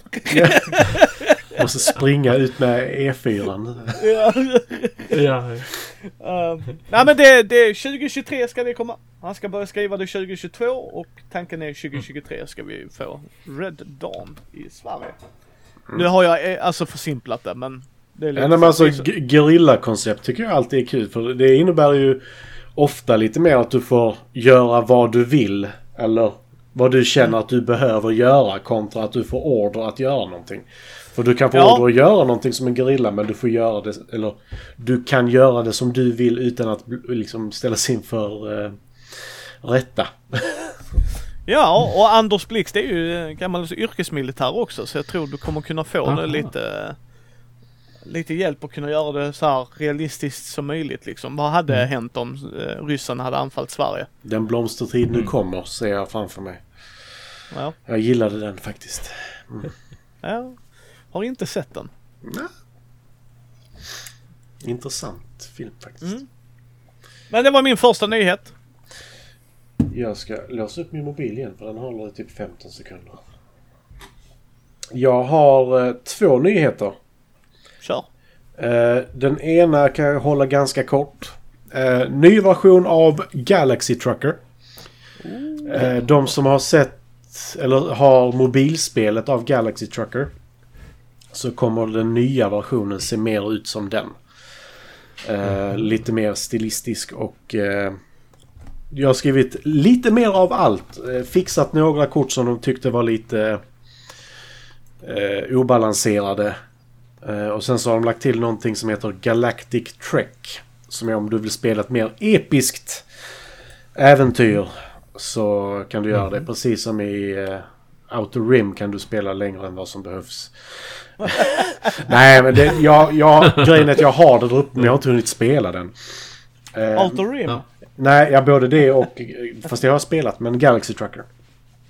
Måste springa ut med E4. Ja. Ja. Uh, nej men det, det 2023 ska det komma. Han ska börja skriva det 2022 och tanken är 2023 ska vi få Red Dawn i Sverige. Nu har jag eh, alltså försimplat det men det är lite Ja, men alltså, så- gerillakoncept tycker jag alltid är kul. För det innebär ju ofta lite mer att du får göra vad du vill. Eller vad du känner att du behöver göra kontra att du får order att göra någonting. För du kan få Ja. order att göra någonting som en gerilla men du får göra det, eller du kan göra det som du vill utan att liksom ställas inför eh, rätta. Ja och Anders Blixt är ju eh, gammal yrkesmilitär också så jag tror du kommer kunna få Aha. det lite Lite hjälp att kunna göra det så här realistiskt som möjligt liksom. Vad hade Mm. hänt om eh, ryssarna hade anfallit Sverige? Den blomstertid nu kommer ser jag framför mig. Ja, Jag gillade den faktiskt. ja. Har inte sett den. Intressant film faktiskt. Mm. Men det var min första nyhet. Jag ska låsa upp min mobil igen för den håller i typ 15 sekunder. Jag har eh, två nyheter. Kör. Eh, den ena kan jag hålla ganska kort. Eh, ny version av Galaxy Trucker. Eh, de som har sett eller har mobilspelet av Galaxy Trucker. Så kommer den nya versionen se mer ut som den. Eh, lite mer stilistisk och eh, jag har skrivit lite mer av allt. Eh, fixat några kort som de tyckte var lite eh, obalanserade. Eh, och sen så har de lagt till någonting som heter Galactic Trek. Som är om du vill spela ett mer episkt äventyr. Så kan du göra det. Precis som i eh, Outer Rim kan du spela längre än vad som behövs. Nej men det, jag, jag, grejen är att jag har det där uppe men jag har inte hunnit spela den. Eh, Outer Rim. Ja. Nej, ja, både det och... Fast jag har spelat, men Galaxy Trucker.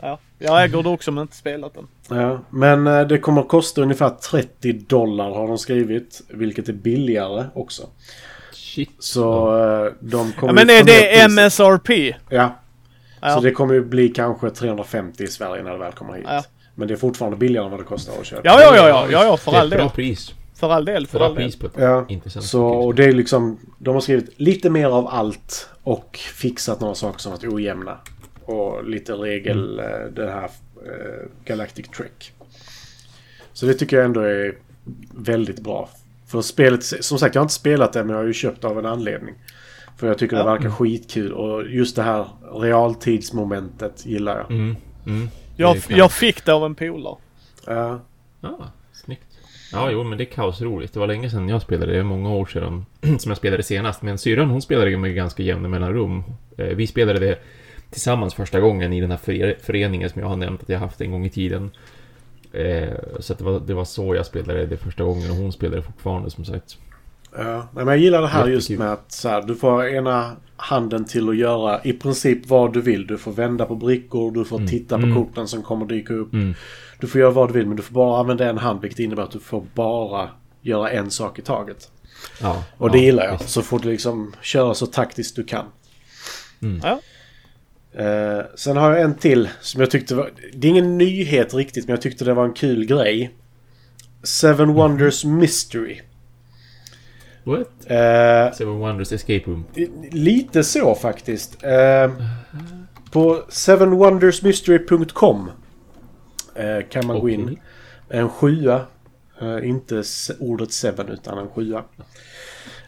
Ja. Jag äger det också men inte spelat den. Ja, men eh, det kommer att kosta ungefär 30 dollar har de skrivit. Vilket är billigare också. Shit. Så eh, de kommer Ja, men är det priset. MSRP? Ja. Så det kommer ju bli kanske 350 i Sverige när det väl kommer hit. Ja. Men det är fortfarande billigare än vad det kostar att köpa. Ja, ja, ja, ja, ja, ja, för Det all bra del. pris. För all del, för Bra all del. pris på ett Ja, intressant så och det är liksom... De har skrivit lite mer av allt och fixat några saker som varit ojämna. Och lite regel, Mm. eh, den här eh, Galactic Trek. Så det tycker jag ändå är väldigt bra. För spelet, som sagt jag har inte spelat det men jag har ju köpt av en anledning. För jag tycker det verkar skitkul och just det här realtidsmomentet gillar jag. Mm, mm. Jag, jag fick det av en polare. Ja. Ja, snyggt. Ja, jo, men det är kaosroligt. Det var länge sedan jag spelade. Det är många år sedan som jag spelade senast. Men syrran, hon spelade med ganska jämna mellanrum. Eh, Vi spelade det tillsammans första gången i den här före- föreningen som jag har nämnt att jag haft en gång i tiden. Eh, Så det var, det var så jag spelade det första gången och hon spelade fortfarande som sagt. Ja, men jag gillar det här just med att så här, du får ena handen till att göra i princip vad du vill. Du får vända på brickor, du får titta på Mm. korten som kommer dyka upp. Mm. Du får göra vad du vill men du får bara använda en hand vilket innebär att du får bara göra en sak i taget. Ja, Och ja, det gillar jag. visst. Så får du liksom köra så taktiskt du kan. Ja. Eh, sen har jag en till som jag tyckte var... Det är ingen nyhet riktigt men jag tyckte det var en kul grej. Seven Wonders Mystery. What? Eh, Seven Wonders Escape Room. Lite så faktiskt. Eh, på sevenwondersmystery.com eh, kan man gå in. En sjua. Eh, inte ordet seven utan en sjua.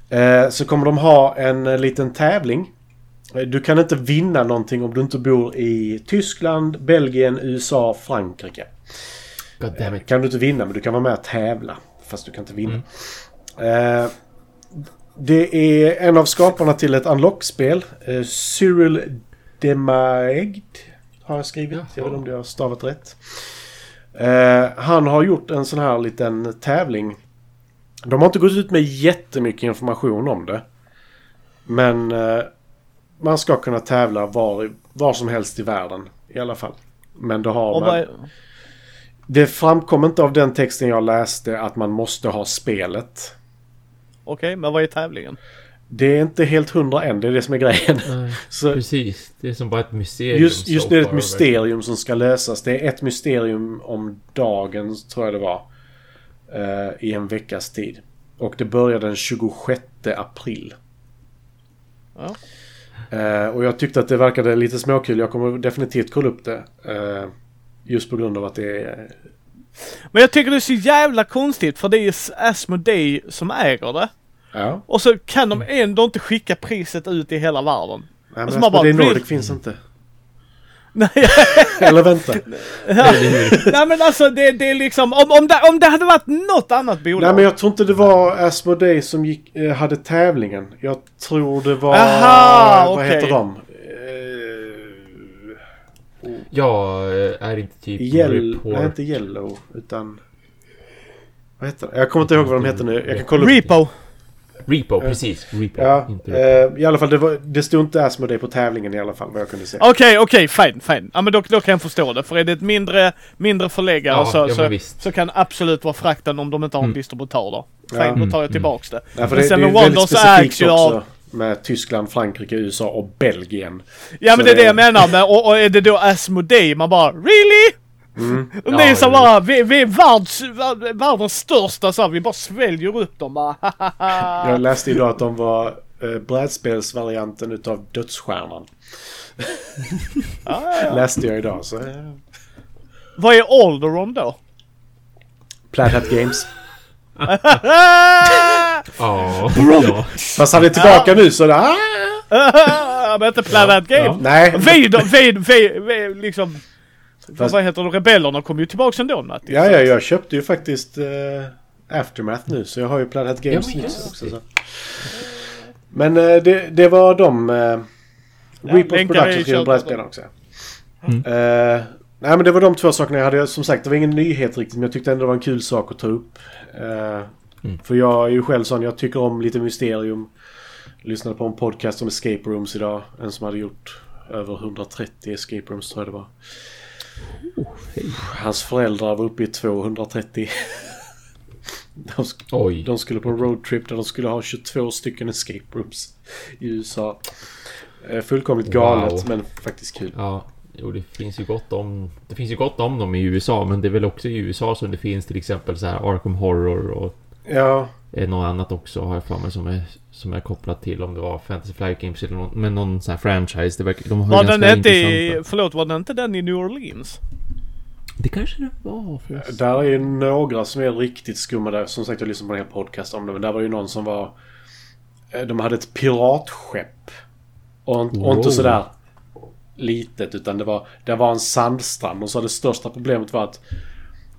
Eh, så kommer de ha en eh, liten tävling. Eh, Du kan inte vinna någonting om du inte bor i Tyskland, Belgien, USA, Frankrike. Kan du inte vinna men du kan vara med och tävla. Fast du kan inte vinna. Eh, det är en av skaparna till ett unlock-spel. Eh, Cyril Demaegd har jag skrivit. Jag vet inte om jag har stavat rätt. Eh, han har gjort en sån här liten tävling. De har inte gått ut med jättemycket information om det. Men eh, man ska kunna tävla var, var som helst i världen. I alla fall. Men då har man... Det framkom inte av den texten jag läste att man måste ha spelet. Okej, men vad är tävlingen? Det är inte helt hundra än, det är det som är grejen. Nej, Så precis. Det är som bara ett mysterium. just, just nu är det ett mysterium som ska lösas. Det är ett mysterium om dagen, tror jag det var. eh, I en veckas tid. Och det börjar den 26 april. Ja. Eh, och jag tyckte att det verkade lite småkul. Jag kommer definitivt kolla upp det. eh, just på grund av att det är... Men jag tycker det är så jävla konstigt för det är ju Asmodee som äger det. Ja. Och så kan de ändå inte skicka priset ut i hela världen. Nej, Alltså, men det Nordic finns inte. Nej, Eller vänta. nej men alltså det, det är liksom, om, om, det, om det hade varit något annat bolag. Nej men jag tror inte det var Asmodee som gick, eh, hade tävlingen. Jag tror det var... Aha, vad okej. heter de? Eh, Jag är inte typ Yellow, report. nej inte Yellow utan... Vad heter det? Jag kommer inte ihåg vad de heter nu. Jag kan kolla upp. Repo. Repo, precis. Repo. Ja, Repo. eh, i alla fall det, var, det stod inte Asmodee på tävlingen i alla fall vad jag kunde se. Okej, okej, fine, fine. Ja men då, då kan jag förstå det. För är det ett mindre, mindre förläggare Ja, så, ja, så, så kan absolut vara frakten om de inte har en Mm. distributör då. Fine, Ja. då tar jag tillbaks det. För men det, det ju väldigt Wonders ägs ju av... med Tyskland, Frankrike, USA och Belgien. Ja Så men det är det jag menar med, och, och är det då Asmodee, man bara really? Mm. Och Ja, ni är så bara, vi, vi är världs, vär- världens största så här, vi bara sväljer upp dem bara. Jag läste idag att de var eh, brädspelsvarianten utav Dödsstjärnan. Ja, ja. Läste jag idag så... Eh, Vad är Alderon då? Plaid Hat Games. Ja. ja. Fast han är tillbaka nu så... Ah! men inte Planet Game. Ja. Nej. Vi, vi, vi, vi, liksom... Fast- Vad heter det? Rebellerna kom ju tillbaks ändå Matti. Ja, ja, jag köpte ju faktiskt eh, Aftermath nu så jag har ju Plaid Hat Games Ja, just också. det. Så. Men eh, det, det var de... Uh, Repos länkar i Productions chatten. brädspelare också. Mm. Eh, nej men det var de två sakerna jag hade. Som sagt det var ingen nyhet riktigt men jag tyckte ändå det var en kul sak att ta upp. Eh, Mm. För jag är ju själv sån, jag tycker om lite mysterium. Lyssnade på en podcast om escape rooms idag. En som hade gjort över 130 escape rooms tror jag det var. Hans föräldrar var uppe i 230. De, sk- Oj. de skulle på en roadtrip där de skulle ha 22 stycken escape rooms i USA. Eh, Fullkomligt galet Wow. men faktiskt kul. Ja, jo det finns ju gott om... Det finns ju gott om dem i USA, men det är väl också i USA som det finns till exempel så här Arkham Horror och Ja, eh, något annat också har jag för mig som är, som är kopplat till om det var Fantasy Flight Games eller någon, men någon sån här franchise. Det verkar, de har Var den inte i, förlåt var den inte den i New Orleans? Det kanske det var förresten. där är ju några som är riktigt skumma där. Som sagt, jag lyssnade på en hel podcast om det. Men där var ju någon som var... eh, De hade ett piratskepp. Och, och Wow. inte sådär litet utan det var, det var en sandstrand. Och så det största problemet var att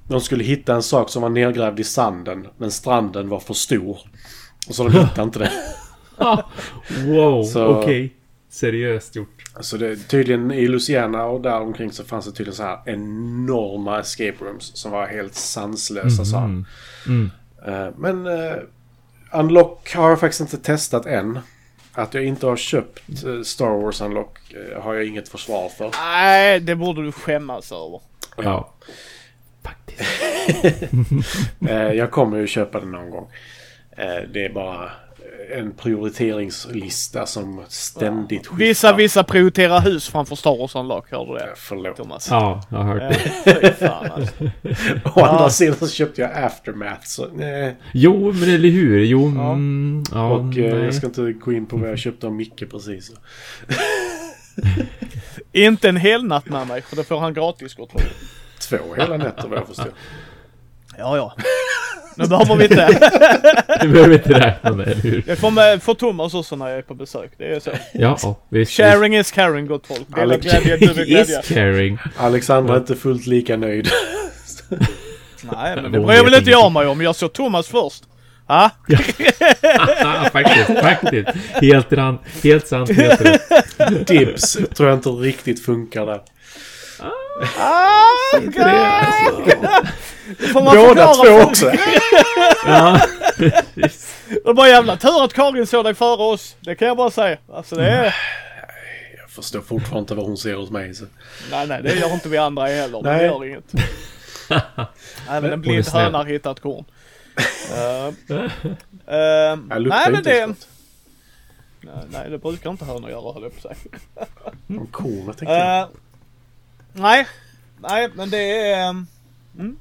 de skulle hitta en sak som var nedgrävd i sanden. Men stranden var för stor. Och så de hittade inte det. Wow, okej. Seriöst gjort. Så det, tydligen i Louisiana och där omkring så fanns det tydligen så här enorma escape rooms som var helt sanslösa sa han. Mm. Eh, Men uh, Unlock har jag faktiskt inte testat än. Att jag inte har köpt eh, Star Wars Unlock har jag inget försvar för. Nej, det borde du skämmas över. Ja. Faktiskt. Eh, jag kommer ju köpa den någon gång. Eh, det är bara en prioriteringslista som ständigt skiftar. Vissa, vissa prioriterar hus framför Star Wars Unlock, hör du Eh, det? Förlåt. Thomas. Ja, jag har hört Eh, det. Fan alltså. Å andra sidan så köpte jag Aftermath. Så, nej. Jo, men eller hur? Jo, Ja. mm, ja, Och eh, nej. jag ska inte gå in på vad jag köpte av Micke precis. Inte en hel natt med mig, för det får han gratis gott folk. Två hela nätter vad jag förstår. Ja, ja. Nu behöver vi inte. Du behöver inte räkna med, eller hur? Det får, med, får Thomas också när jag är på besök. Det är så. Ja, ja visst. Sharing is caring gott folk. Dela Alex- glädje, du vill glädja. Is caring. Alexandra är inte fullt lika nöjd. Nej, men det bryr väl inte jag mig om. Jag såg Thomas först. Ha? Ah, faktiskt, faktiskt. Helt, ran, helt sant, helt rätt. Dibs tror jag inte riktigt funkar där. Ah, Inte det, alltså. får man Båda två för- också. Ja, precis. Det var jävla tur att Karin såg dig före oss. Det kan jag bara säga. Alltså det är... Jag förstår fortfarande inte vad hon ser hos mig. Så. Nej, nej, det gör inte vi andra heller. Det Nej. gör inget. Även en blind höna har hittat korn. Uh, uh, nej, men det... det... Nej, nej, det brukar inte hönor göra, höll jag på att säga. Om korna tänkte jag. Uh, nej, nej, men det är... Um, mm.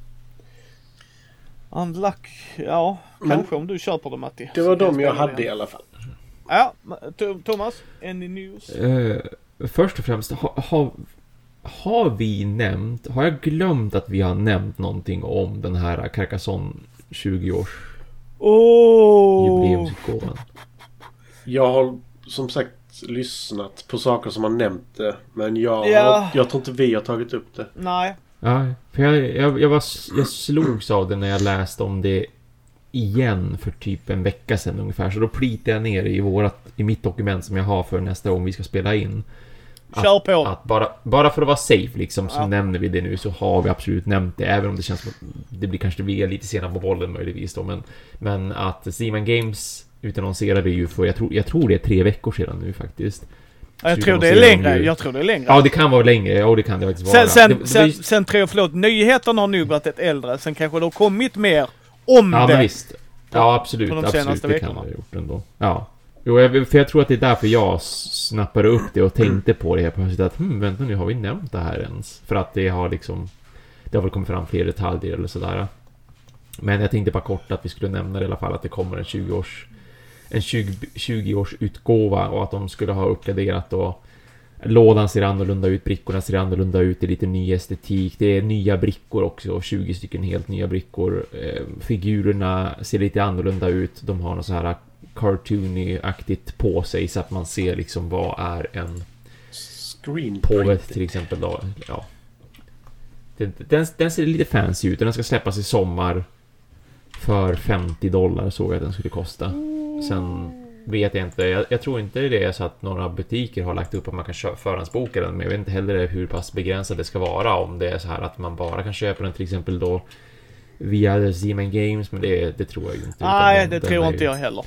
Unluck, ja, Men- kanske om du köper det Matti. Det var de jag hade i det. alla fall. Ja, Thomas, any news? Eh, först och främst, ha, ha, har vi nämnt, har jag glömt att vi har nämnt någonting om den här Carcassonne 20-års Oh. jubileumsutgåvan? Jag har som sagt lyssnat på saker som har nämnt det. Men jag, Ja. har, jag tror inte vi har tagit upp det. Nej, Ja, för jag, jag, jag, var, jag slogs av det när jag läste om det igen för typ en vecka sedan ungefär. Så då plitade jag ner i, vårat, i mitt dokument som jag har för nästa gång vi ska spela in. kör på. Att bara, bara för att vara safe liksom så Ja. nämner vi det nu så har vi absolut nämnt det. Även om det känns som att det blir kanske vi är lite sena på bollen möjligtvis då. Men, men att Seaman Games utannonserade ju för, jag tror, jag tror det är tre veckor sedan nu faktiskt. jag så tror det är längre. ju- Jag tror det är längre. Ja, det kan vara längre. Ja, det kan det faktiskt vara. Sen, sen, det, sen, ju- sen tror jag, förlåt, nyheterna har nog varit ett äldre. Sen kanske det har kommit mer om Ja, det. men visst. Ja, absolut. på de absolut. senaste det veckorna. kan det ha gjort ändå. Ja. Jo, jag, för jag tror att det är därför jag snappade upp det och tänkte på det helt plötsligt att hmm, vänta nu, har vi nämnt det här ens? För att det har liksom... Det har väl kommit fram fler detaljer eller sådär. Men jag tänkte bara kort att vi skulle nämna det i alla fall att det kommer en 20-års... En 20, 20-års utgåva och att de skulle ha uppgraderat och Lådan ser annorlunda ut, brickorna ser annorlunda ut, det är lite ny estetik, det är nya brickor också, 20 stycken helt nya brickor. Eh, figurerna ser lite annorlunda ut, de har något så här cartoony-aktigt på sig så att man ser liksom vad är en Screen påve print. till exempel då. Ja. Den, den, den ser lite fancy ut och den ska släppas i sommar för 50 dollar såg jag att den skulle kosta. Sen vet jag inte. Jag, jag tror inte det är så att några butiker har lagt upp att man kan kö- förhandsboka den. Men jag vet inte heller hur pass begränsad det ska vara. Om det är så här att man bara kan köpa den till exempel då via Zeman Games. Men det, det tror jag inte. Nej, den- det den tror inte jag heller.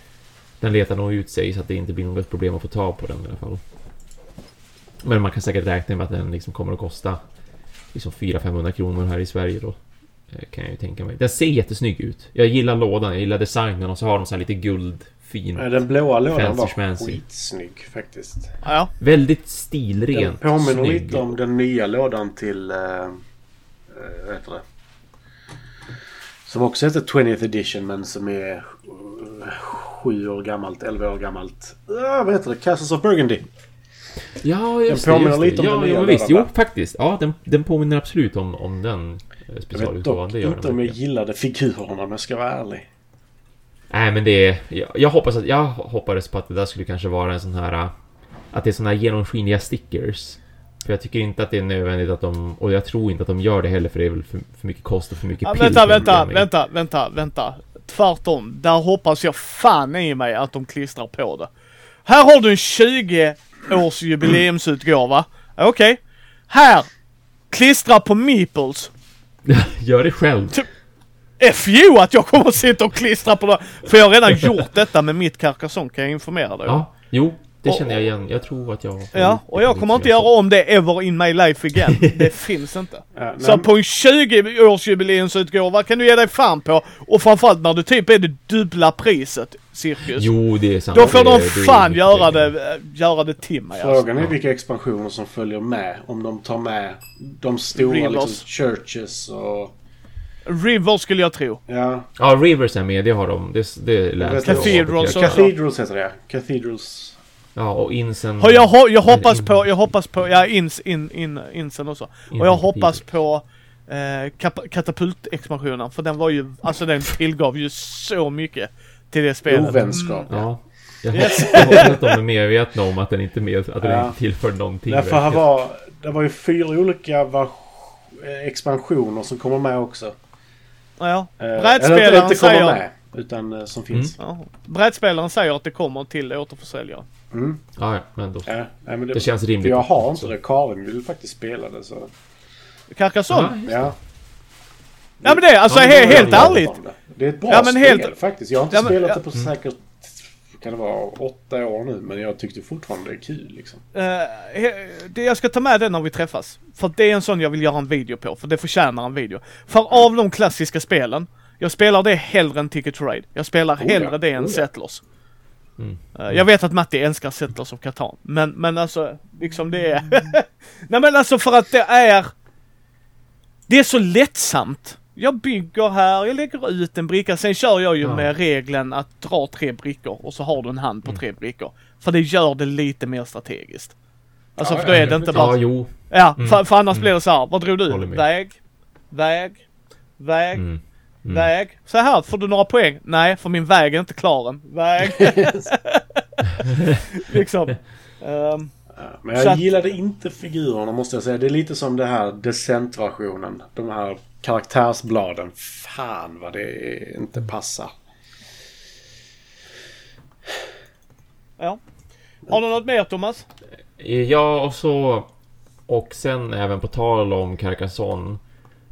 Den letar nog ut sig så att det inte blir något problem att få tag på den i alla fall. Men man kan säkert räkna med att den liksom kommer att kosta liksom 400-500 kronor här i Sverige då. Eh, Kan jag ju tänka mig. Den ser jättesnygg ut. Jag gillar lådan, jag gillar designen och så har de så här lite guldfin. Nej, Den blåa lådan var skitsnygg faktiskt. Ja, Väldigt Den stilrent. påminner snygg. lite om den nya lådan till... Uh, vad heter det? Som också heter 20th edition men som är sju år gammalt, 11 år gammalt. Uh, vad heter det? Castles of Burgundy. Ja, just Den det. påminner Just lite det. om ja, den ja, visst. Jo, faktiskt. Ja, den, den påminner absolut om, om den eh, Jag vet specialutgåvan. dock Det inte om jag gillade figurerna om jag ska vara ärlig. Nej, men det är... Jag, jag hoppas att... Jag hoppades på att det där skulle kanske vara en sån här... äh, Att det är såna här genomskinliga stickers. För jag tycker inte att det är nödvändigt att de... Och jag tror inte att de gör det heller för det är väl för, för mycket kost och för mycket ja pill vänta, vänta, vänta, vänta, vänta. Tvärtom. Där hoppas jag fan i mig att de klistrar på det. Här har du en 20 års jubileumsutgåva. Okej. Här. Klistra på meeples. Gör det själv. FU att jag kommer att sitta och klistra på det. För jag har redan gjort detta med mitt Carcassonne kan jag informera dig. Ja, jo. Det känner jag igen. Jag tror att jag... Ja, och jag kommer inte göra om det ever in my life again. Det finns inte. Ja, Så på en 20 års jubileumsutgåva kan du ge dig fan på. Och framförallt när du typ är det dubbla priset, cirkus. Jo, det är sant. Då får de fan göra det, äh, göra det till mig alltså. Frågan är vilka expansioner som följer med. Om de tar med de stora Rivers. liksom, churches och... River skulle jag tro. Ja, Ja, Rivers är med. Det har de. Det, det läste jag. Cathedrals Cathedrals heter det. Cathedrals. Ja, och Insen... Har jag, ho- jag hoppas in- på, jag hoppas på, ja ins, in, in, insen också. Och jag hoppas på eh, kap- katapultexpansionen. För den var ju, alltså den tillgav ju så mycket till det spelet. Ovänskap. Ja. Jag Yes. hoppas att de är medvetna om att den inte, med, att den Ja. inte tillför någonting. Därför verkligen. var, det var ju fyra olika eh, expansioner som kommer med också. Ja. Eh, eller Brädspelaren inte kommer säger, med. Utan eh, som finns. ja, brädspelaren säger att det kommer till återförsäljare. Mm. Ja, ja, men då... Ja, nej, men det, Det känns rimligt. jag har inte det. Karin vill faktiskt spela det så... Carcassonne? Ja, Ja. Ja men det, alltså Ja, men helt det ärligt. Det är ett bra Ja, men spel helt- faktiskt. Jag har inte Ja, men- spelat ja. det på säkert... Kan det vara åtta år nu? Men jag tyckte fortfarande det är kul liksom. Det, jag ska ta med den när vi träffas. För det är en sån jag vill göra en video på, för det förtjänar en video. För av de klassiska spelen, jag spelar det hellre än Ticket to Ride. Jag spelar Oh ja, hellre det än oh ja. Settlers. Mm. Eh, jag vet att Matti älskar Settlers of Catan, men, men alltså, liksom det är... Nej men alltså för att det är... Det är så lättsamt. Jag bygger här, jag lägger ut en bricka, sen kör jag ju Ja. med regeln att dra tre brickor och så har du en hand Mm. på tre brickor. För det gör det lite mer strategiskt. Alltså Ja, för då ja, är det inte bara... Ja, jo. Ja, Mm. för, för annars Mm. blir det så här. vad drog du? Väg, väg, väg, Mm. Väg. Så här, får du några poäng? Nej, för min väg är inte klar än. Väg. liksom. Ja, Men jag Så att- gillade inte figurerna måste jag säga. Det är lite som det här Descent-versionen. De här karaktärsbladen. Fan vad det inte passar. ja. Har du något mer Thomas? Ja, och så... Och sen även på tal om Carcassonne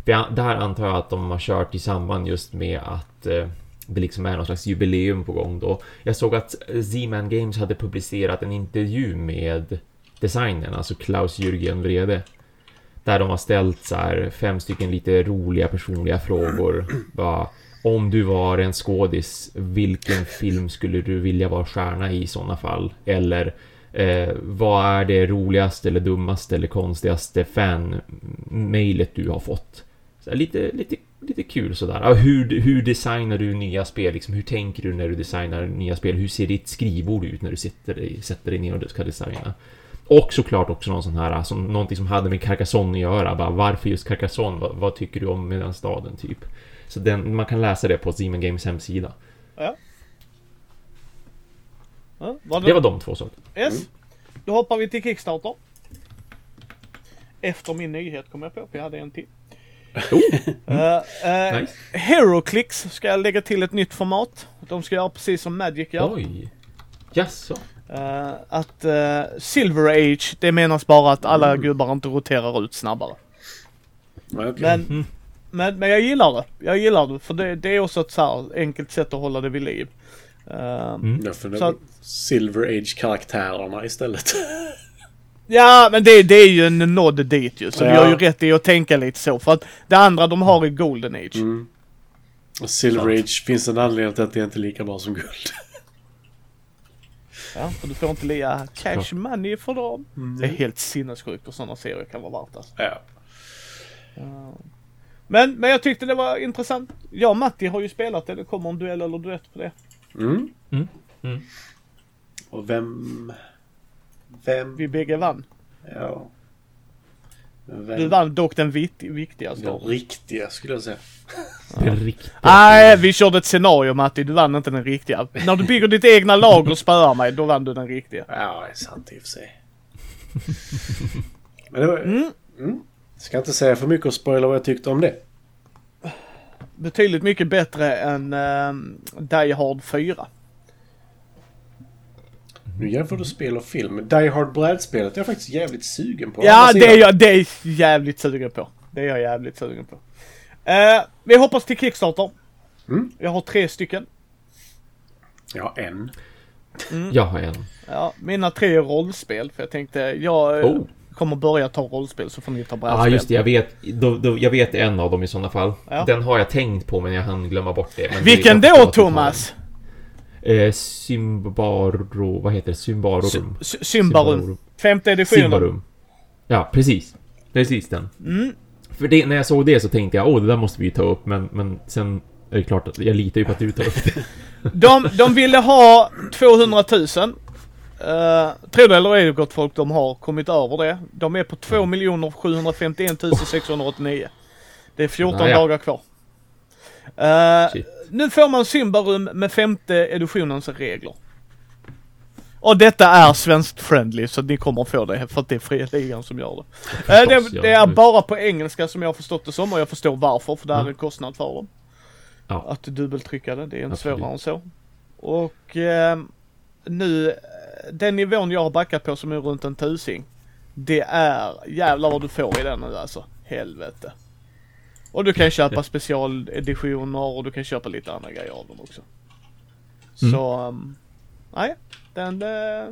för jag- Där antar jag att de har kört i samband just med att eh, det liksom är någon slags jubileum på gång då. Jag såg att Z-Man Games hade publicerat en intervju med designern, alltså Klaus Jürgen Vrede. Där de har ställt så här fem stycken lite roliga personliga frågor. Bara, om du var en skådis, vilken film skulle du vilja vara stjärna i i sådana fall? Eller eh, vad är det roligaste eller dummaste eller konstigaste fan-mailet du har fått? Lite, lite, lite kul sådär. Ja, hur, hur designar du nya spel? Liksom, hur tänker du när du designar nya spel? Hur ser ditt skrivbord ut när du sätter dig, sätter dig ner och ska designa? Och såklart också någon sån här, alltså, någonting som hade med Carcassonne att göra. Bara, varför just Carcassonne? Vad, vad tycker du om med den staden, typ? Så den, man kan läsa det på Zeman Games hemsida. Ja, var det, Det var de två sakerna. Yes. Då hoppar vi till Kickstarter. Efter min nyhet kom jag på, för jag hade en till. Oh, eh, nice. Heroclix ska jag lägga till ett nytt format. De ska göra precis som Magic gör. Oj. Jaså? Eh, att eh, Silver Age, det menas bara att alla gubbar inte roterar ut snabbare. Okej. Men, Mhm. men, men jag gillar det. Jag gillar det, för det, det är också ett så här enkelt sätt att hålla det vid liv. Eh, Mm. Jag funderar Så på Silver Age-karaktärerna istället. Ja, men det, det är ju en nådd dit ju. Så Ja. vi har ju rätt i att tänka lite så. För att det andra de har är Golden Age. Mm. Och Silver Age finns en anledning till att det inte är lika bra som guld. Ja, för du får inte lia cash money för dem. Mm. Det är helt sinnessjukt och sådana serier kan vara värt alltså. Ja. Men, men jag tyckte det var intressant. Jag och Matti har ju spelat det. Det kommer en duell eller duett på det. Mm. Mm. Mm. Och vem... Vem... Vi bägge vann. Ja. Vem... Du vann dock den vit- viktigaste. Den riktiga skulle jag säga. Det är riktigt. Nej, vi körde ett scenario Matti. Du vann inte den riktiga. När du bygger ditt egna lag och spöar mig, då vann du den riktiga. Ja, det är sant i och för sig. Men det var... Mm. Mm. Ska inte säga för mycket och spoila vad jag tyckte om det. Betydligt mycket bättre än um, Die Hard 4. Nu jämför du spel och film. Die Hard brädspelet är jag faktiskt jävligt sugen på. Ja, det är, jag, det är jävligt sugen på. Det är jag jävligt sugen på. Eh, vi hoppas till Kickstarter. Mm. Jag har tre stycken. Ja, en. Jag har en. Ja, mina tre är rollspel. För jag tänkte, jag eh, Oh. kommer börja ta rollspel så får ni ta Ja, brädspel. ah, just det. Jag vet, då, då, jag vet en av dem i sådana fall. Ja. Den har jag tänkt på, men jag hann glömma bort det. Men Vilken det, jag då Thomas? Eh, Symbaro... Vad heter det? Symbarorum. Sy- Symbarum. Femte editionen. Symbarum. Ja, precis. Precis den. Mm. För det, när jag såg det så tänkte jag, åh, det där måste vi ta upp, men, men sen är det klart att jag litar ju på att du tar upp det. De, de ville ha 200 000. Uh, tror det eller ej gott folk, de har kommit över det. De är på 2 751 689. Det är 14 Naja. dagar kvar. Shit. nu får man Symbarum med femte editionens regler. Och detta är svenskt friendly så ni kommer få det för att det är fria ligan som gör det. Förstås, det, ja. det är bara på engelska som jag har förstått det som och jag förstår varför för det här är en kostnad för dem. Ja. Att dubbeltrycka det, det är inte Absolut. svårare än så. Och eh, nu, den nivån jag har backat på som är runt en tusing. Det är jävlar vad du får i den nu alltså. Helvete. Och du kan köpa specialeditioner och du kan köpa lite andra grejer av dem också. Mm. Så, um, nej. Den, eh,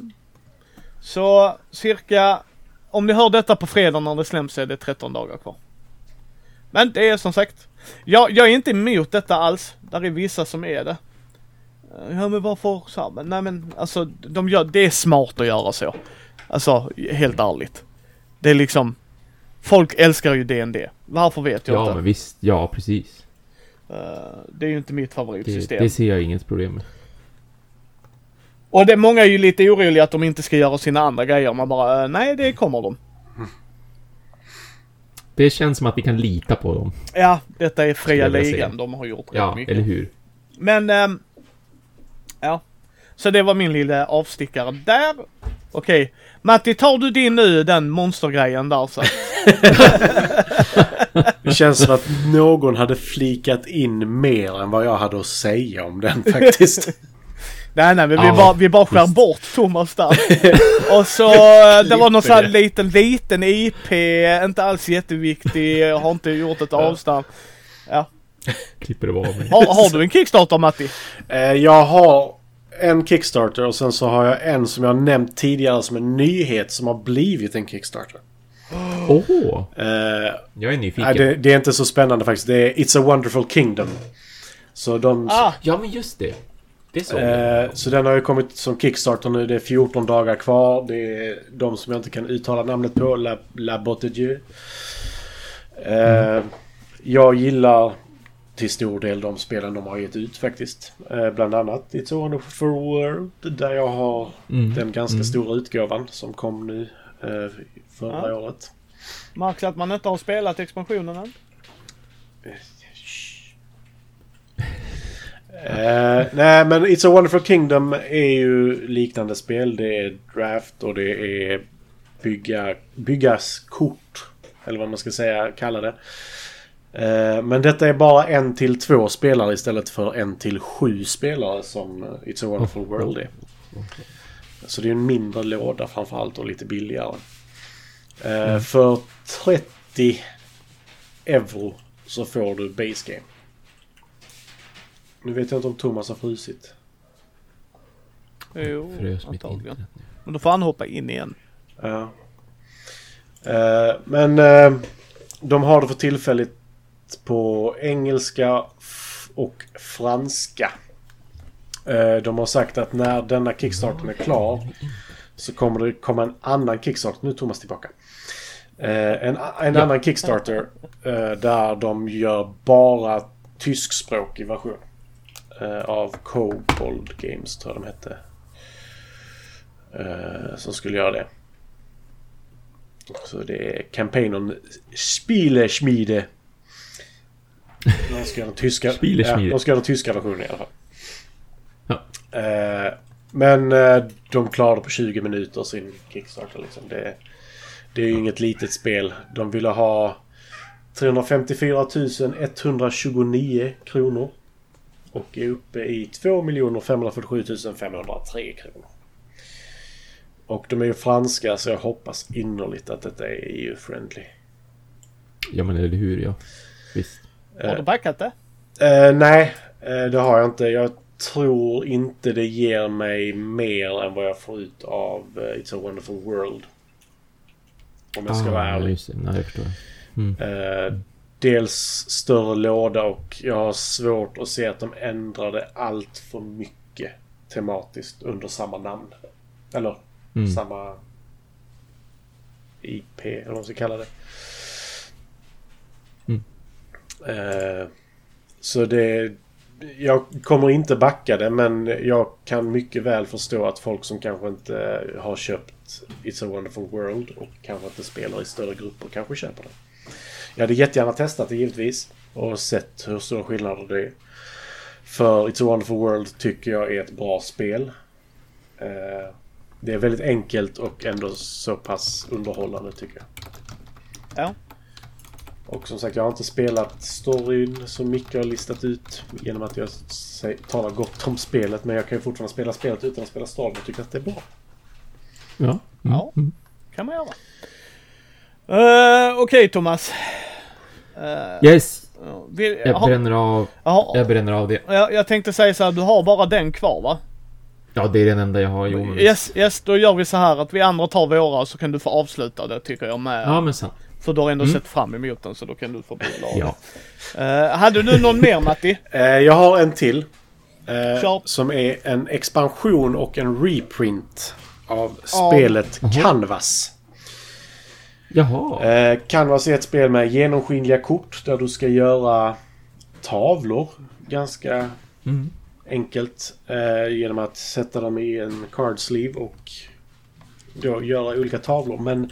så cirka, om ni hör detta på fredag när det släpps är det 13 dagar kvar. Men det är som sagt, jag, jag är inte emot detta alls. Där är vissa som är det. Eh, Ja men varför så här? Men, nej men alltså, de gör, det är smart att göra så. Alltså, helt ärligt. Det är liksom, folk älskar ju DND. Varför vet jag Ja, inte. men visst. Ja, precis. Eh, det är ju inte mitt Det, favoritsystem. det ser jag inget problem med. Och det, många är ju lite oroliga att de inte ska göra sina andra grejer. Man bara, eh, nej det kommer de. Det känns som att vi kan lita på dem. Ja, detta är fria ligan. De har gjort Ja, mycket. eller hur? Men, ehm, ja. Så det var min lilla avstickare där. Okej. Matti, tar du din nu, den monstergrejen där så? Det känns som att någon hade flikat in mer än vad jag hade att säga om den faktiskt. nej, nej, men vi, Ja, bara, vi bara skär bort Thomas där. Och så, eh, det var någon sån här liten, liten IP, inte alls jätteviktig, har inte gjort ett avstamp. Klipper det av mig. Har, har du en Kickstarter Matti? Eh, jag har en Kickstarter och sen så har jag en som jag nämnt tidigare som en nyhet som har blivit en Kickstarter. Åh! Eh, jag är nyfiken. nej, det, det är inte så spännande faktiskt. Det är It's a Wonderful Kingdom. Så, de, Ah, Ja, men just det. Det såg jag. eh, så den har ju kommit som Kickstarter nu. Det är 14 dagar kvar. Det är de som jag inte kan uttala namnet på. La, La Botte Dieu. Eh, Jag gillar till stor del de spelen de har gett ut faktiskt. Eh, bland annat It's a Wonderful World. Där jag har Mm. den ganska Mm. stora utgåvan som kom nu eh, förra Ja. året. märks att man inte har spelat expansionen än. Eh, nej men It's a Wonderful Kingdom är ju liknande spel. Det är draft och det är bygga, byggas kort. Eller vad man ska säga, kalla det. Eh, men detta är bara en till två spelare istället för en till sju spelare som It's a Wonderful World är. Så det är en mindre låda framförallt och lite billigare. Eh, För 30 euro så får du base game. Nu vet jag inte om Thomas har frusit. Jo, Frös antagligen. Men då får han hoppa in igen. Ja. Eh, men eh, de har det för tillfället på engelska och franska. Eh, de har sagt att när denna kickstarten är klar så kommer det komma en annan kickstarter. Nu är Thomas tillbaka. Eh, en en annan kickstarter eh, där de gör bara tyskspråkig version. Eh, av Kobold Games tror jag de hette. Som skulle göra det. Så det är kampanjen Spieleschmiede. De ska göra den tyska, ja, de ska göra den tyska versionen i alla fall. Ja. Men de klarade på 20 minuter sin Kickstarter. Liksom. Det, det är ju inget litet spel. De ville ha 354 129 kronor. Och är uppe i 2 547 503 kronor. Och de är ju franska så jag hoppas innerligt att detta är EU-friendly. Ja men eller hur ja. Visst. Har du backat det? Eh, nej, eh, det har jag inte. Jag tror inte det ger mig mer än vad jag får ut av eh, It's a wonderful world. Om jag ska vara Ah, ärlig. just det. Nej, jag förstår. Eh, dels större låda och jag har svårt att se att de ändrade allt för mycket tematiskt under samma namn. Eller Mm. samma IP, eller vad man ska kalla det. Mm. Eh, så det... Jag kommer inte backa det men jag kan mycket väl förstå att folk som kanske inte har köpt It's a wonderful world och kanske inte spelar i större grupper kanske köper det. Jag hade jättegärna testat det givetvis och sett hur stora skillnader det är. För It's a wonderful world tycker jag är ett bra spel. Eh, det är väldigt enkelt och ändå så pass underhållande tycker jag. Ja. Och som sagt, jag har inte spelat storyn så mycket har listat ut genom att jag talar gott om spelet. Men jag kan ju fortfarande spela spelet utan att spela storyn och tycker att det är bra. Ja. Mm. Ja. kan man göra. Uh, Okej Thomas. Uh, Yes! vill, Jag har, bränner av... Jag bränner av det. jag, jag tänkte säga så här, du har bara den kvar va? Ja, det är den enda jag har. Jo. Yes, yes, då gör vi så här att vi andra tar våra så kan du få avsluta det tycker jag med. Ja, men sant. För du har ändå Mm. sett fram emot den så då kan du få bjuda av Ja. det. Eh, hade du någon mer Matti? Eh, jag har en till. Kör. som är en expansion och en reprint av spelet Canvas. Jaha. Eh, Canvas är ett spel med genomskinliga kort där du ska göra tavlor. Ganska Mm. enkelt. Eh, genom att sätta dem i en card sleeve och då göra olika tavlor. Men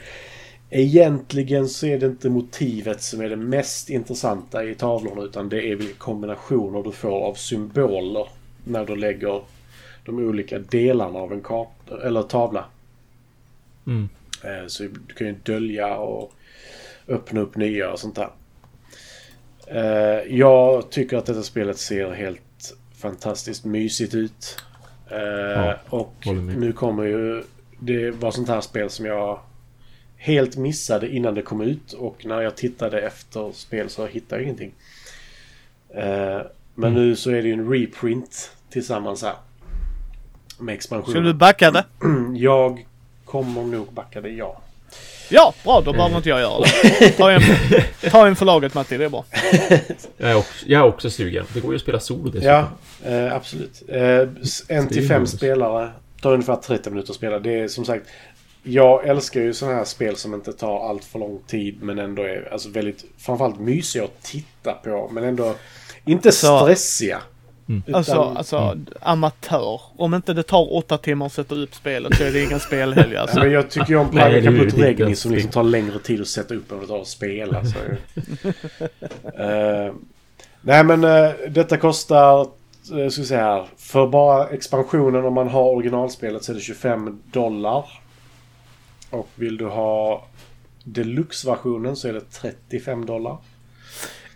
egentligen så är det inte motivet som är det mest intressanta i tavlorna utan det är vilka kombinationer du får av symboler när du lägger de olika delarna av en karta eller tavla. Mm. Eh, Så du kan ju dölja och öppna upp nya och sånt där. Eh, Jag tycker att detta spelet ser helt fantastiskt mysigt ut. Eh, Ja, och nu kommer ju... Det var sånt här spel som jag helt missade innan det kom ut. Och när jag tittade efter spel så hittade jag ingenting. Eh, Men Mm. nu så är det ju en reprint tillsammans här. Med expansion. Ska du backa det? Jag kommer nog backa det, ja. Ja, bra då behöver inte jag göra det. Ta en, ta en för laget Matti, det är bra. Jag, är också, jag är också sugen. Det går ju att spela solo dessutom. Ja, eh, absolut. Eh, en till fem spelare tar ungefär 30 minuter att spela. Det är som sagt... Jag älskar ju sådana här spel som inte tar allt för lång tid men ändå är alltså väldigt framförallt mysiga att titta på. Men ändå inte Så- stressiga. Utan, Alltså, alltså amatör. Om inte det tar åtta timmar att sätta upp spelet så är det ingen spelhelg alltså. men jag tycker ju om Caput inte Regni som liksom det. tar längre tid att sätta upp än vad det tar att spela. Så. Eh, nej men eh, detta kostar, uh, ska vi se här, för bara expansionen om man har originalspelet så är det 25 dollar. Och vill du ha deluxe-versionen så är det 35 dollar.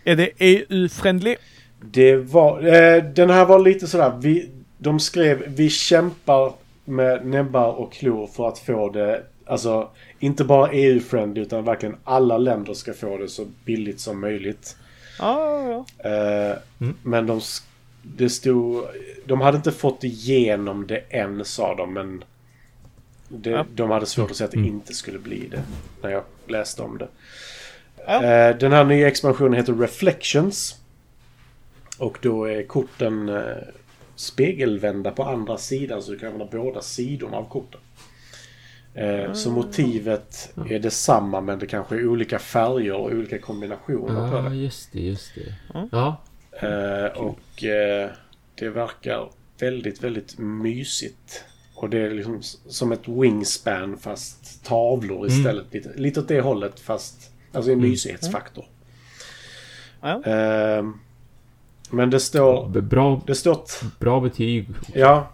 Är det EU-friendly? Det var, eh, den här var lite sådär, vi, de skrev vi kämpar med näbbar och klor för att få det, alltså inte bara EU-friendly utan verkligen alla länder ska få det så billigt som möjligt. Ja, ja, ja. Eh, Mm. Men de, det stod, de hade inte fått igenom det än sa de men det, Ja. de hade svårt att säga att det Mm. inte skulle bli det. När jag läste om det. Ja. Eh, Den här nya expansionen heter Reflections. Och då är korten eh, spegelvända på andra sidan så du kan använda båda sidorna av korten. Eh, Så motivet är detsamma men det kanske är olika färger och olika kombinationer på Ja, det. just det, just det. Mm. Ja. Eh, och eh, det verkar väldigt, väldigt mysigt. Och det är liksom som ett wingspan fast tavlor istället. Lite, lite åt det hållet fast alltså en mysighetsfaktor. Ja. Eh, men det står... Bra, Det står... bra betyg. Ja.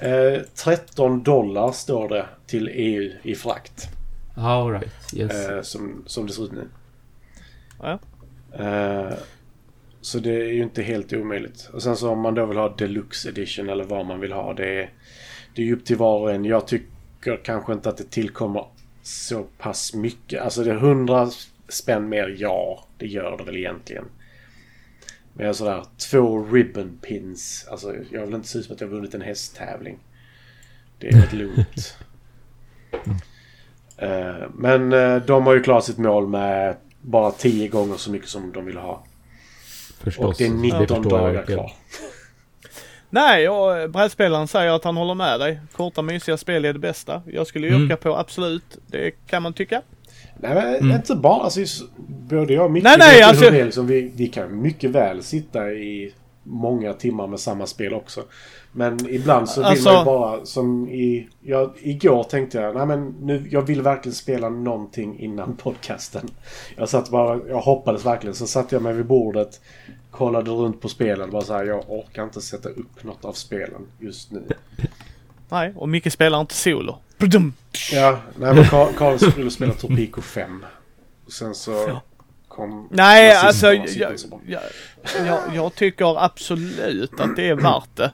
Eh, 13 dollar står det till EU i frakt. All right. Yes. Eh, som, som det ser ut nu. Ja. Eh, så det är ju inte helt omöjligt. Och sen så om man då vill ha Deluxe Edition eller vad man vill ha. Det är, det är ju upp till var och en. Jag tycker kanske inte att det tillkommer så pass mycket. Alltså det är 100 spänn mer, ja. Det gör det väl egentligen. Men jag är sådär, två ribbon pins. Alltså jag vill inte se ut som att jag vunnit en hästtävling. Det är rätt lugnt. Eh, Men eh, de har ju klarat sitt mål med bara 10 gånger så mycket som de vill ha. Förstås. Och det är 19 förstår jag dagar kvar. Nej, och brädspelaren säger att han håller med dig. Korta mysiga spel är det bästa. Jag skulle Mm. yrka på absolut. Det kan man tycka. Nej men inte bara. Alltså, både jag och Micke Nej, nej, alltså- liksom, vi, vi kan mycket väl sitta i många timmar med samma spel också. Men ibland så vill Alltså- man ju bara som i... Jag, igår tänkte jag, nej men nu, jag vill verkligen spela någonting innan podcasten. Jag satt bara, jag hoppades verkligen. Så satte jag mig vid bordet, kollade runt på spelen. Bara så här, jag orkar inte sätta upp något av spelen just nu. Nej, och Micke spelar inte solo. Badum. Ja, nej men Karl Karl skulle spela Torpico 5. Och sen så kom... Nej, alltså jag, jag, jag, jag tycker absolut att det är värt det.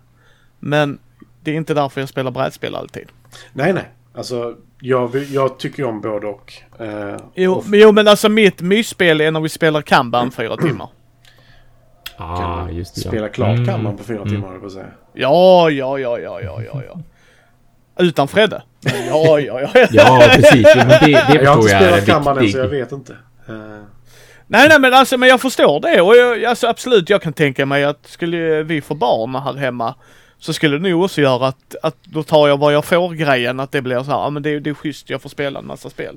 Men det är inte därför jag spelar brädspel alltid. Nej, nej. Alltså, jag, jag tycker om både och. Eh, Jo, och men, jo men alltså mitt mysspel är när vi spelar Kanban fyra timmar. Ah, just det. ja. spela klart Mm. kan man på fyra Mm. timmar, jag på säga. Ja, ja, ja, ja, ja, ja, ja. Utan Fredde. Ja, ja, ja. Ja, precis. Ja, men det, det Jag har förstår inte jag är spelat kammaren så jag vet inte. Eh, Nej, nej, men alltså, men jag förstår det och jag, alltså absolut, jag kan tänka mig att skulle vi få barn här hemma så skulle det nog också göra att, att då tar jag vad jag får grejen, att det blir så här, ja men det, det är schysst, jag får spela en massa spel.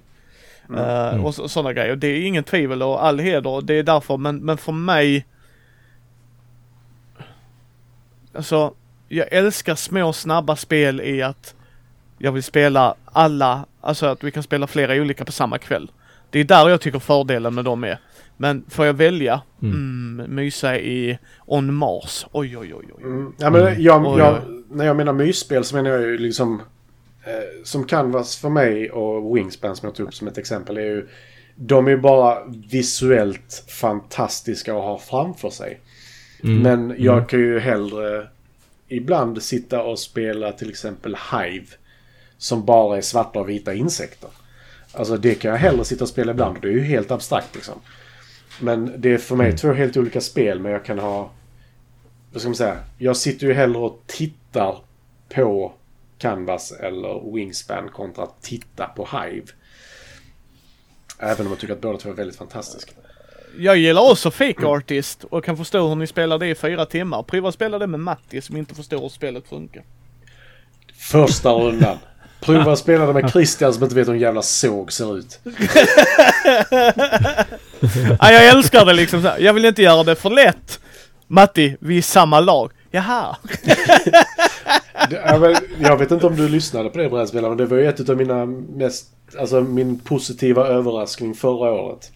Eh, och så, sådana grejer. Det är ingen tvivel och all heder, det är därför, men, men för mig Alltså, jag älskar små snabba spel i att jag vill spela alla, alltså att vi kan spela flera olika på samma kväll. Det är där jag tycker fördelen med dem är. Men får jag välja, mm. mysa i On Mars, oj oj oj oj. mm. Ja, men jag, Oj, jag, oj. när jag menar mysspel så menar jag ju liksom... Eh, som Canvas för mig och Wingspan som jag tog upp som ett exempel är ju... De är ju bara visuellt fantastiska att ha framför sig. Mm. Men jag kan ju hellre ibland sitta och spela till exempel Hive. Som bara är svarta och vita insekter. Alltså det kan jag hellre sitta och spela ibland det är ju helt abstrakt liksom. Men det är för mig två helt olika spel men jag kan ha... Vad ska man säga? Jag sitter ju hellre och tittar på Canvas eller Wingspan kontra att titta på Hive. Även om jag tycker att båda två är väldigt fantastiska. Jag gillar också Fake Artist och kan förstå hur ni spelar det i fyra timmar. Prova att spela det med Matti som inte förstår hur spelet funkar. Första rundan. Prova att spela det med Christian som inte vet hur en jävla såg ser ut. Ja, jag älskar det liksom så här. Jag vill inte göra det för lätt. Matti, vi är samma lag. Jaha. Jag vet inte om du lyssnade på det brädspelet men det var ju ett av mina mest... Alltså min positiva överraskning förra året.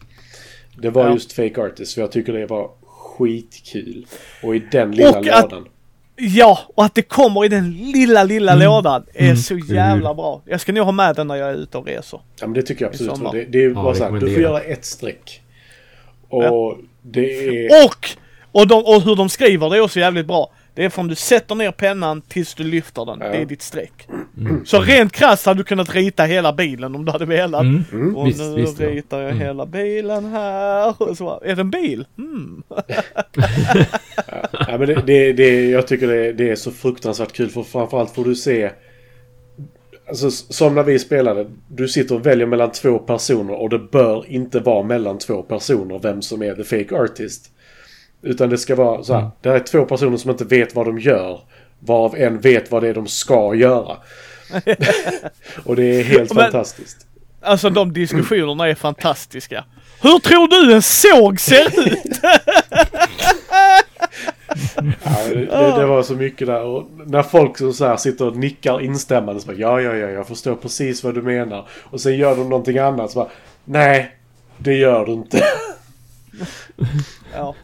Det var Ja. just Fake Artist för jag tycker det var skitkul. Och i den lilla Och att- lådan. Ja, och att det kommer i den lilla, lilla lådan är Mm. så jävla bra. Jag ska nog ha med den när jag är ute och reser. Ja men det tycker jag absolut. Det, det är ju Ja, bara så här, du får göra ett streck. Och det är... Och, och, de, och hur de skriver det är också jävligt bra. Det är från du sätter ner pennan tills du lyfter den. Ja. Det är ditt streck. Så rent krasst hade du kunnat rita hela bilen om du hade velat. Mm. Och Visst, nu visst, ja. ritar jag Mm. hela bilen här. Och så, är det en bil? Mm. Ja, men det, det, det, jag tycker det, det är så fruktansvärt kul för framförallt får du se Alltså som när vi spelade. Du sitter och väljer mellan två personer och det bör inte vara mellan två personer vem som är the fake artist. Utan det ska vara så här. Mm. Det här är två personer som inte vet vad de gör. Varav en vet vad det är de ska göra. och det är helt Men- fantastiskt. Alltså de diskussionerna är fantastiska. Hur tror du en såg ser ut? Ja, det, det, det var så mycket där. Och när folk så så här sitter och nickar instämmande så bara, ja, ja, ja, jag förstår precis vad du menar. Och sen gör de någonting annat så bara, nej, det gör du inte. Ja.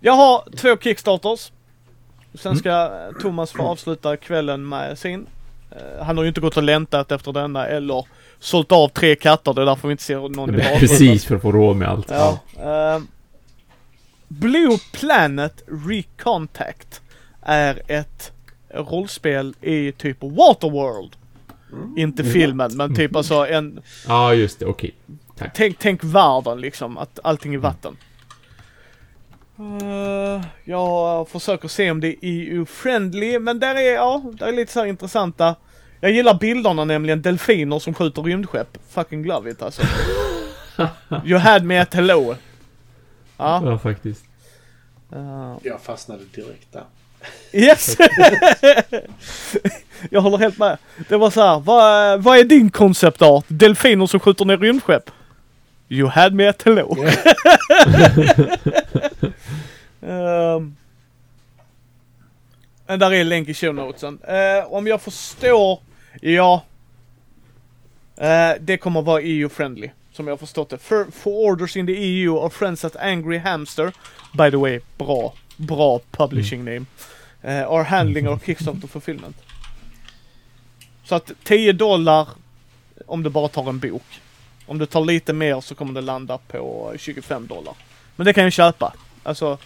Jag har två kickstarters. Sen ska Thomas få avsluta kvällen med sin. Eh, Han har ju inte gått och läntat efter denna eller sålt av tre katter. Det är därför vi inte ser någon i. Precis, för att få råd med allt. Ja. Eh, Blue Planet Recontact är ett rollspel i typ Waterworld. Inte filmen men typ alltså en Ja, just det. Okej. Tänk, tänk världen liksom, att allting är vatten. Eh, jag försöker se om det är EU-friendly, men där är, ja, där är lite så här intressanta. Jag gillar bilderna nämligen, delfiner som skjuter rymdskepp. Fucking love it alltså. you had me at hello. Ja. Ja, faktiskt. eh, Jag fastnade direkt där. yes! jag håller helt med. Det var så här, vad, vad är din konceptart? Delfiner som skjuter ner rymdskepp? You had me at hello. Ehm, men där är länk i show notesen. Eh, om jag förstår, ja. Eh, det kommer vara EU-friendly. Som jag har förstått det. For, for orders in the EU or friends at Angry Hamster. By the way, bra. Bra publishing name. Eh, are handling or Kickstarter fulfillment. Så att 10 dollar om du bara tar en bok. Om du tar lite mer så kommer det landa på 25 dollar. Men det kan jag köpa. Alltså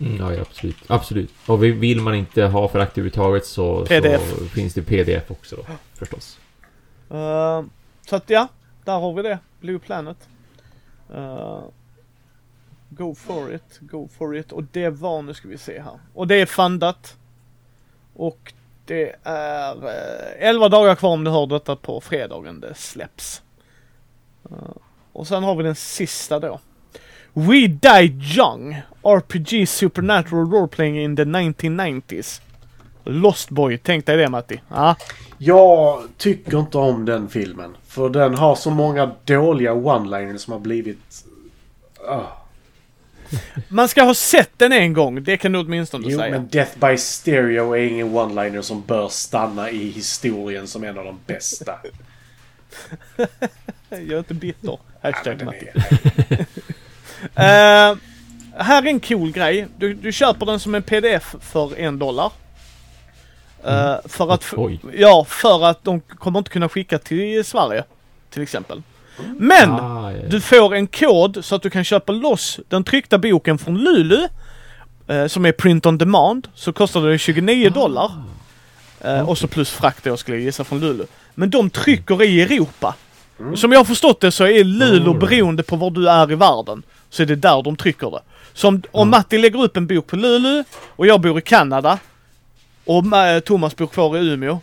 Mm, ja, ja, absolut. Absolut. Och vi- vill man inte ha för överhuvudtaget så, så finns det PDF också då, förstås. Eh, så att ja, där har vi det. Blue Planet. Eh, go for it, go for it. Och det var, nu ska vi se här. Och det är fundat. Och det är eh, 11 dagar kvar om du hör detta på fredagen det släpps. Eh, och sen har vi den sista då. We Die Young. RPG Supernatural Roleplaying in the 1990s. Lost Boy, tänk dig det Matti. Ja. Jag tycker inte om den filmen. För den har så många dåliga one-liners som har blivit... Ah. Man ska ha sett den en gång, det kan du åtminstone Jo, säga. men Death by Stereo är ingen one-liner som bör stanna i historien som en av de bästa. Jag är inte bitter. Hashtag Matti. är- Eh, här är en cool grej. Du, du köper den som en pdf för en dollar. Eh, för att... Oj. Ja, för att de kommer inte kunna skicka till Sverige. Till exempel. Men! Ah, ja. Du får en kod så att du kan köpa loss den tryckta boken från Lulu. Eh, som är print on demand. Så kostar det 29 dollar. Eh, Och så plus frakt då skulle jag gissa från Lulu. Men de trycker i Europa. Som jag har förstått det så är Luleå Alright. beroende på var du är i världen. Så är det där de trycker det. Så om, om Matti lägger upp en bok på Luleå och jag bor i Kanada och Ma- Thomas bor kvar i Umeå.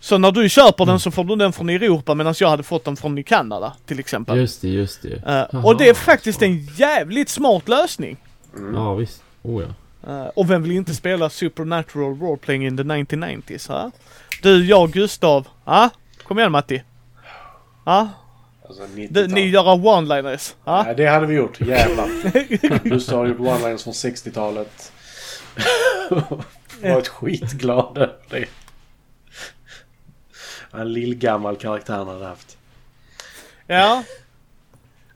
Så när du köper den så får du den från Europa medan jag hade fått den från i Kanada till exempel. Just det, just det. Eh, och det är faktiskt en jävligt smart lösning. Ja, visst. Oh ja. Eh, och vem vill inte spela Supernatural Roleplaying in the 1990s? Ha? Du, jag, Gustav. Ja? Kom igen Matti. Ja? Alltså, Du, 90-tal. ni gör one-liners. Ja? Nej, det hade vi gjort. Jävlar. Du har gjort one-liners från 60-talet. Varit skitglad över det. En lillgammal karaktär han hade haft. Ja.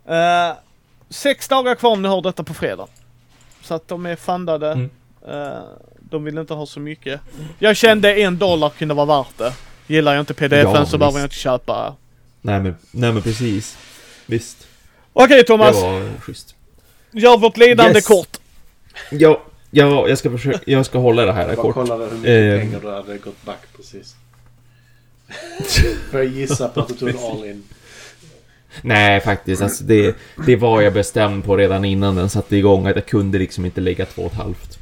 Eh, sex dagar kvar om ni hör detta på fredag. Så att de är fundade. Mm. Eh, de vill inte ha så mycket. Jag kände en dollar kunde vara värt det. Gillar jag inte pdf Ja, så behöver jag inte köpa. Nej men, nej men precis. Visst. Okej Det Thomas, var schysst. gör vårt lidande Yes. kort. Ja, ja, jag ska försöka, jag ska hålla det här Jag kort. kollade hur mycket Ehm. pengar du hade gått back precis. Får jag gissa på att du tog all in? Nej, faktiskt. Alltså det, det var jag bestämd på redan innan den satte igång. Att jag kunde liksom inte lägga två och ett halvt.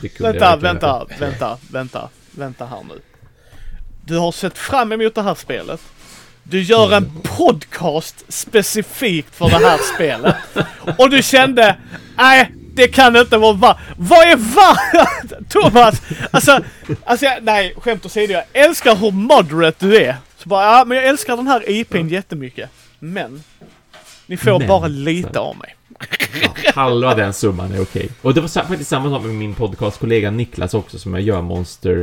Det Vänta, jag vänta, vänta, vänta, vänta här nu. Du har sett fram emot det här spelet. Du gör en podcast specifikt för det här spelet. Och du kände, nej, det kan inte vara va. Vad är va? Thomas! Alltså, alltså jag, nej, skämt åsido. Jag älskar hur moderate du är. Så bara, ja, men jag älskar den här IPn jättemycket. Men, ni får Men, bara lite av mig. Halva den summan är okej. Och det var faktiskt samma sak med min podcastkollega Niklas också, som jag gör Monster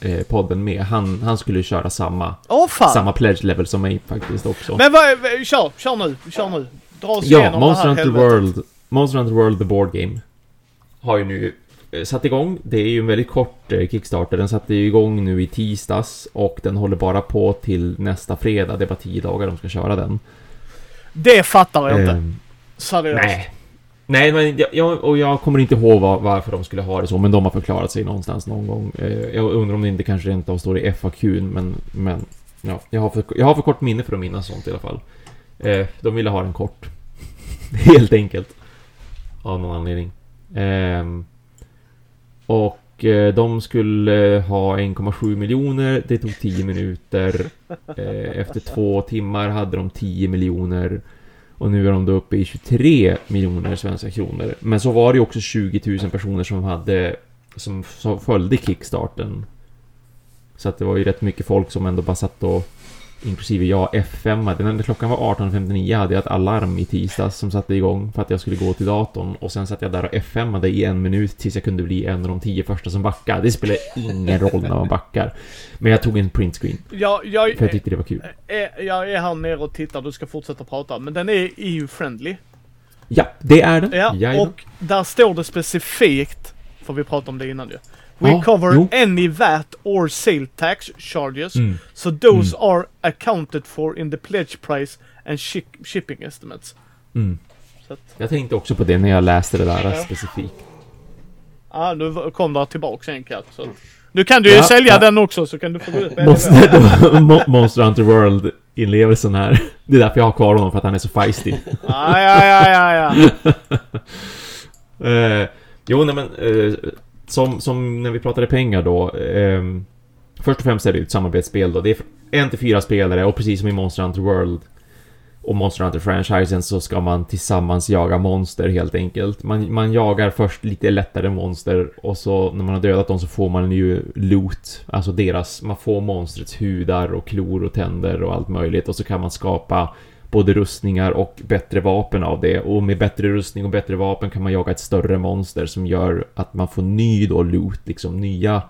Hunter-podden med. Han, han skulle köra samma, fan! samma pledge level som mig faktiskt också. Men vad, kör, kör nu, kör nu. Dra oss Ja, igenom Monster det här Hunter. World, Monster Hunter World The Board Game har ju nu eh, satt igång. Det är ju en väldigt kort eh, Kickstarter. Den satte ju igång nu i tisdags och den håller bara på till nästa fredag. Det är bara tio dagar de ska köra den. Det fattar jag inte. Ehm, Seriöst. nej. Nej, men jag, jag, och jag kommer inte ihåg var, varför de skulle ha det så, men de har förklarat sig någonstans någon gång. Eh, jag undrar om det inte kanske rent av står i FAQ, men, men ja, jag har, för, jag har för kort minne för att minnas sånt i alla fall. Eh, de ville ha den kort. Helt enkelt. Av någon anledning. Ehm, och eh, de skulle ha 1,7 miljoner. Det tog 10 minuter. Efter två timmar hade de 10 miljoner. Och nu är de då uppe i 23 miljoner svenska kronor. Men så var det ju också 20 000 personer som hade som, som följde kickstarten. Så att det var ju rätt mycket folk som ändå bara satt och Inklusive jag, F5. Den enda klockan var 18.59 hade jag ett alarm i tisdags som satte igång för att jag skulle gå till datorn. Och sen satt jag där och F5 i en minut tills jag kunde bli en av de tio första som backade. Det spelar ingen roll när man backar. Men jag tog en printscreen. Jag, jag, För jag tyckte det var kul. är, jag är här nere och tittar, du ska fortsätta prata. Men den är EU-friendly. Ja, det är den. Ja, och där står det specifikt, för vi pratade om det innan ju. We Ja, cover jo. any VAT or sale tax charges. Mm. So those are accounted for in the pledge price and ship- shipping estimates. Mm. Så att, Jag tänkte också på det när jag läste det där Ja. specifikt. ah, nu kom det tillbaks en katt. Så. Nu kan du ju Ja, sälja ja. den också så kan du få gå ut med Monster, Mo- Monster Hunter World inlevelsen här. Det är därför jag har kvar honom, för att han är så feisty. Ja, ja, ja, ja, ja. Eh, jo, nej men eh, som, som när vi pratade pengar då. Eh, först och främst är det ju ett samarbetsspel då. Det är en till fyra spelare och precis som i Monster Hunter World och Monster Hunter-franchisen så ska man tillsammans jaga monster helt enkelt. Man, man jagar först lite lättare monster och så när man har dödat dem så får man ju loot. Alltså deras, man får monstrets hudar och klor och tänder och allt möjligt och så kan man skapa både rustningar och bättre vapen av det. Och med bättre rustning och bättre vapen kan man jaga ett större monster som gör att man får ny då loot, liksom nya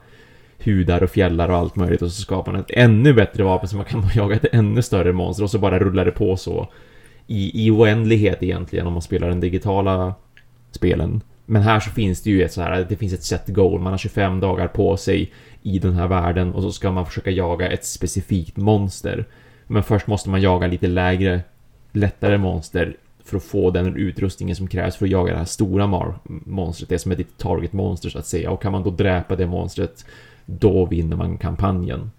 hudar och fjällar och allt möjligt och så skapar man ett ännu bättre vapen så man kan jaga ett ännu större monster och så bara rullar det på så i, i oändlighet egentligen om man spelar den digitala spelen. Men här så finns det ju ett så här, det finns ett set goal, man har 25 dagar på sig i den här världen och så ska man försöka jaga ett specifikt monster. Men först måste man jaga lite lägre, lättare monster för att få den utrustningen som krävs för att jaga det här stora monstret, det som är ditt target monster så att säga. Och kan man då dräpa det monstret, då vinner man kampanjen.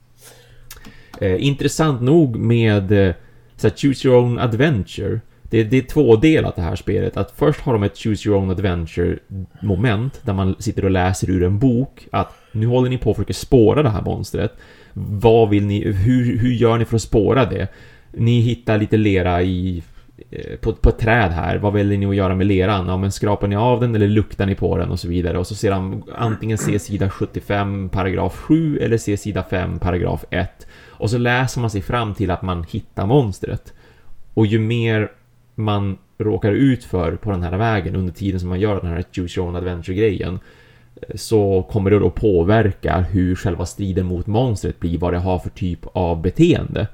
Eh, intressant nog med eh, så här, Choose Your Own Adventure. Det, det är tvådelat det här spelet. Att först har de ett Choose Your Own Adventure moment där man sitter och läser ur en bok att nu håller ni på att försöka spåra det här monstret. Vad vill ni, hur, hur gör ni för att spåra det? Ni hittar lite lera i eh, på, på ett träd här, vad väljer ni att göra med leran? Ja, men skrapar ni av den eller luktar ni på den och så vidare. Och så ser han antingen se sida 75 paragraf 7 eller se sida 5 paragraf 1. Och så läser man sig fram till att man hittar monstret. Och ju mer man råkar ut för på den här vägen under tiden som man gör den här Choose Your Own Adventure-grejen eh, så kommer det då påverka hur själva striden mot monstret blir, vad det har för typ av beteende.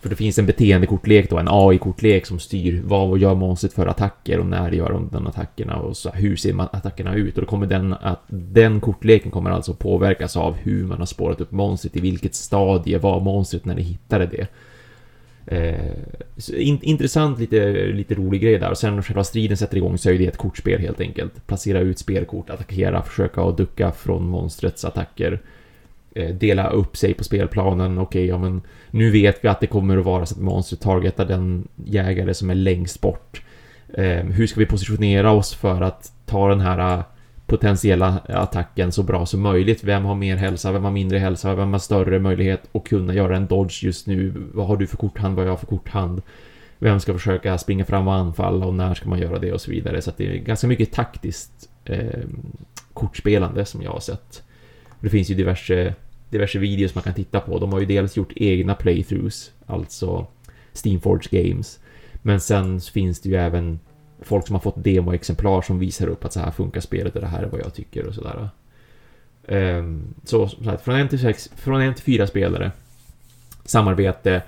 För det finns en beteendekortlek då, en AI-kortlek som styr vad gör monstret för attacker och när gör de den attackerna och så, hur ser attackerna ut och då kommer den att den kortleken kommer alltså påverkas av hur man har spårat upp monstret, i vilket stadie var monstret när ni hittade det. Eh, in, intressant, lite, lite rolig grej där. Och sen när själva striden sätter igång så är det ett kortspel helt enkelt. Placera ut spelkort, attackera, försöka att ducka från monstrets attacker. Eh, dela upp sig på spelplanen. Okej, ja men nu vet vi att det kommer att vara så att monstret targetar den jägare som är längst bort. Eh, hur ska vi positionera oss för att ta den här eh, potentiella attacken så bra som möjligt. Vem har mer hälsa, vem har mindre hälsa, vem har större möjlighet att kunna göra en dodge just nu? Vad har du för korthand, vad har jag för korthand? Vem ska försöka springa fram och anfalla och när ska man göra det och så vidare. Så att det är ganska mycket taktiskt eh, kortspelande som jag har sett. Det finns ju diverse, diverse videos man kan titta på. De har ju dels gjort egna playthroughs, alltså Steamforge Games. Men sen finns det ju även folk som har fått demoexemplar som visar upp att så här funkar spelet och det här är vad jag tycker och sådär. Ehm, så som sagt, från en till, sex, från en till fyra spelare. Samarbete.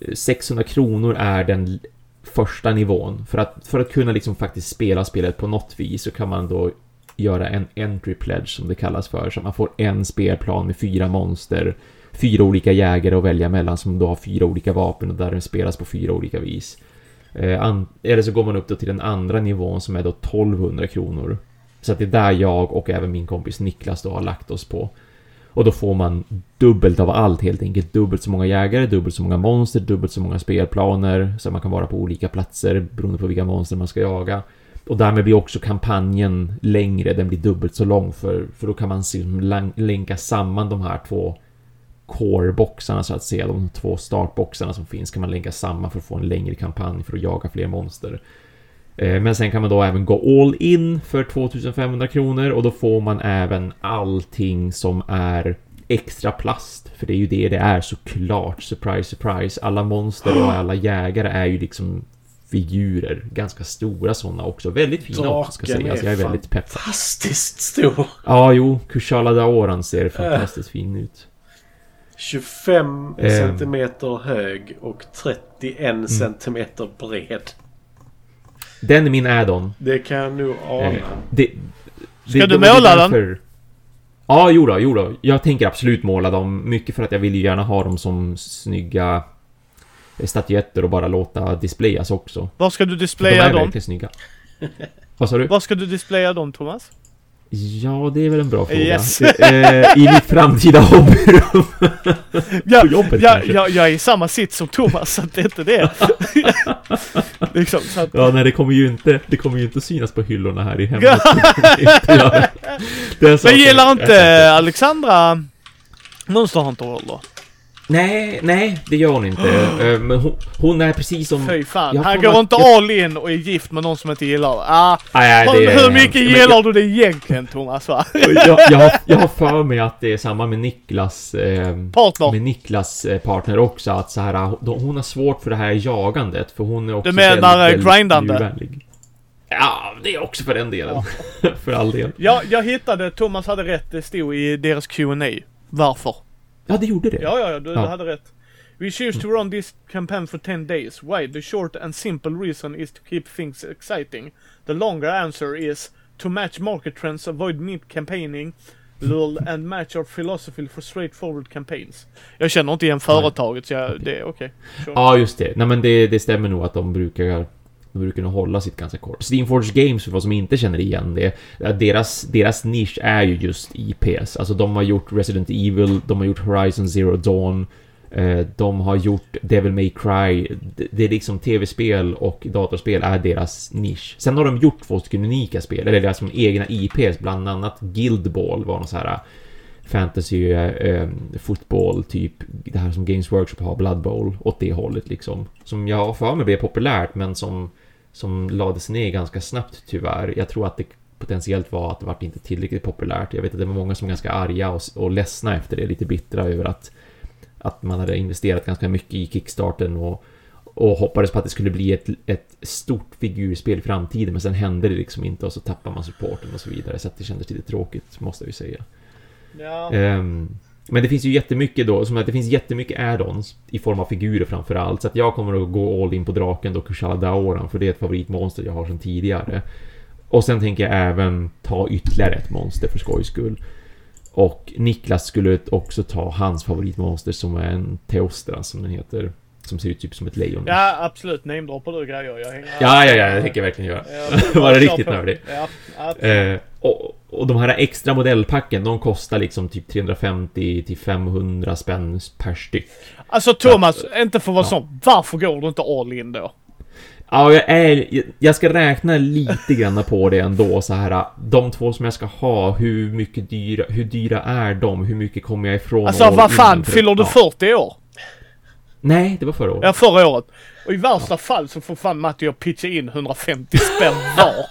Eh, 600 kronor är den första nivån. För att, för att kunna liksom faktiskt spela spelet på något vis så kan man då göra en entry pledge som det kallas för. Så man får en spelplan med fyra monster, fyra olika jägare att välja mellan som då har fyra olika vapen och där den spelas på fyra olika vis. Eh, eller så går man upp då till den andra nivån som är då 1200 kronor. Så att det är där jag och även min kompis Niklas då har lagt oss på. Och då får man dubbelt av allt helt enkelt. Dubbelt så många jägare, dubbelt så många monster, dubbelt så många spelplaner. Så man kan vara på olika platser beroende på vilka monster man ska jaga. Och därmed blir också kampanjen längre, den blir dubbelt så lång för, för då kan man liksom länka samman de här två core-boxarna så att säga, de två startboxarna som finns kan man länka samman för att få en längre kampanj för att jaga fler monster. Eh, men sen kan man då även gå all in för 2500 kronor och då får man även allting som är extra plast. För det är ju det det är såklart. Surprise, surprise. Alla monster och alla jägare är ju liksom figurer. Ganska stora sådana också. Väldigt fina Draken också ska sägas. Jag är väldigt pepp. Fantastiskt stor. Ja, jo. Kushala Daoran ser fantastiskt äh. fin ut. 25 eh. centimeter hög och 31 mm. centimeter bred. Den är min add-on. Det kan jag nog ana. Eh, det, det, Ska du måla den? Ja, jo då, jo då. Jag tänker absolut måla dem. Mycket för att jag vill ju gärna ha dem som snygga statyetter och bara låta displayas också. Var ska du displaya dem? De är verkligen snygga. Vad sa du? Var ska du displaya dem, Thomas? Ja, det är väl en bra fråga. Yes. Eh, I mitt framtida hobbyrum. ja, På jobbet ja, kanske. Ja, jag är i samma sitt som Thomas, så det är inte det. liksom, så att... Ja, nej, det kommer ju inte, det kommer ju inte synas på hyllorna här i hemmet. Men gillar inte Alexandra Monster Hunter då? Nej, nej, det gör hon inte. Eh, men hon, hon, är precis som... Fy fan, han går inte jag... all in och är gift med någon som inte gillar. Ah, nej, det hur mycket är... gillar jag... du det egentligen Thomas va? jag, jag, har, jag har för mig att det är samma med Niklas... Eh, partner. Med Niklas eh, partner också, att så här, hon har svårt för det här jagandet, för hon är också Du menar väldigt, grindande? Djurvänlig. Ja, det är också för den delen. Ja. för all del. Ja, jag hittade, Thomas hade rätt, det stod i deras Q&A Varför? Ja, det gjorde det. Ja, ja, ja, du, ja. hade rätt. We choose to run this campaign for 10 days. Why? The short and simple reason is to keep things exciting. The longer answer is to match market trends, avoid mid-campaigning, lull and match our philosophy for straightforward campaigns. Jag känner inte igen företaget så jag, det är okej. Okay. Ja, just det. Nej men det, det stämmer nog att de brukar de brukar nog hålla sitt ganska kort. Steamforge Games, för vad som inte känner igen det, deras, deras nisch är ju just IPs. Alltså de har gjort Resident Evil, de har gjort Horizon Zero Dawn, eh, de har gjort Devil May Cry. Det är liksom tv-spel och datorspel är deras nisch. Sen har de gjort två stycken unika spel, eller deras egna IPs, bland annat Guild Ball var något så här fantasy eh, eh fotboll, typ det här som Games Workshop har, Blood Bowl, åt det hållet liksom. Som jag har för mig blev populärt, men som som lades ner ganska snabbt tyvärr. Jag tror att det potentiellt var att det vart inte tillräckligt populärt. Jag vet att det var många som var ganska arga och, och ledsna efter det, lite bittra över att, att man hade investerat ganska mycket i kickstarten och, och hoppades på att det skulle bli ett, ett stort figurspel i framtiden men sen hände det liksom inte och så tappar man supporten och så vidare så att det kändes lite tråkigt måste jag ju säga. Ja. Um, men det finns ju jättemycket då, som att det finns jättemycket add-ons i form av figurer framförallt. Så att jag kommer att gå all in på draken då, Kushala Daoran, för det är ett favoritmonster jag har sedan tidigare. Och sen tänker jag även ta ytterligare ett monster för skojs skull. Och Niklas skulle också ta hans favoritmonster som är en Teostra som den heter. Som ser ut typ som ett lejon. Ja, absolut. Namedroppar du grejer. Jag hänger... Ja, ja, ja. Det tänker jag verkligen göra. Ja, Var det riktigt nördig. Ja, eh, och, och de här extra modellpacken, de kostar liksom typ 350 till 500 spänn per styck. Alltså Thomas, att, inte för att vara ja. sån. Varför går du inte all in då? Ja, jag, är, jag ska räkna lite grann på det ändå så här. De två som jag ska ha, hur mycket dyra, hur dyra är de? Hur mycket kommer jag ifrån? Alltså all vad fan, fyller du ja. 40 år? Nej, det var förra året. Ja, förra året. Och i värsta fall så får fan Matti och jag pitcha in 150 spänn var.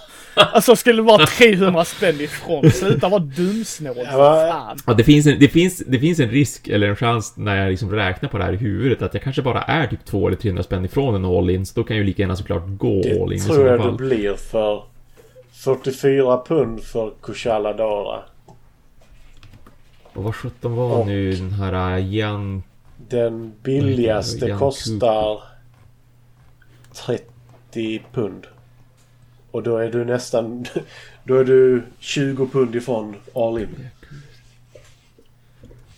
Alltså skulle det vara 300 spänn ifrån. Sluta vara dumsnål Ja, fan. Ja, det, finns en, det, finns, det finns en risk, eller en chans, när jag liksom räknar på det här i huvudet, att jag kanske bara är typ 200 eller 300 spänn ifrån en all-in, så då kan jag ju lika gärna såklart gå Det all-in i tror sådana jag fall. det blir för 44 pund för Kushala Dara. Och vad sjutton var Och- nu den här Jan... Den billigaste Jan kostar 30 pund. Och då är du nästan... Då är du 20 pund ifrån all in.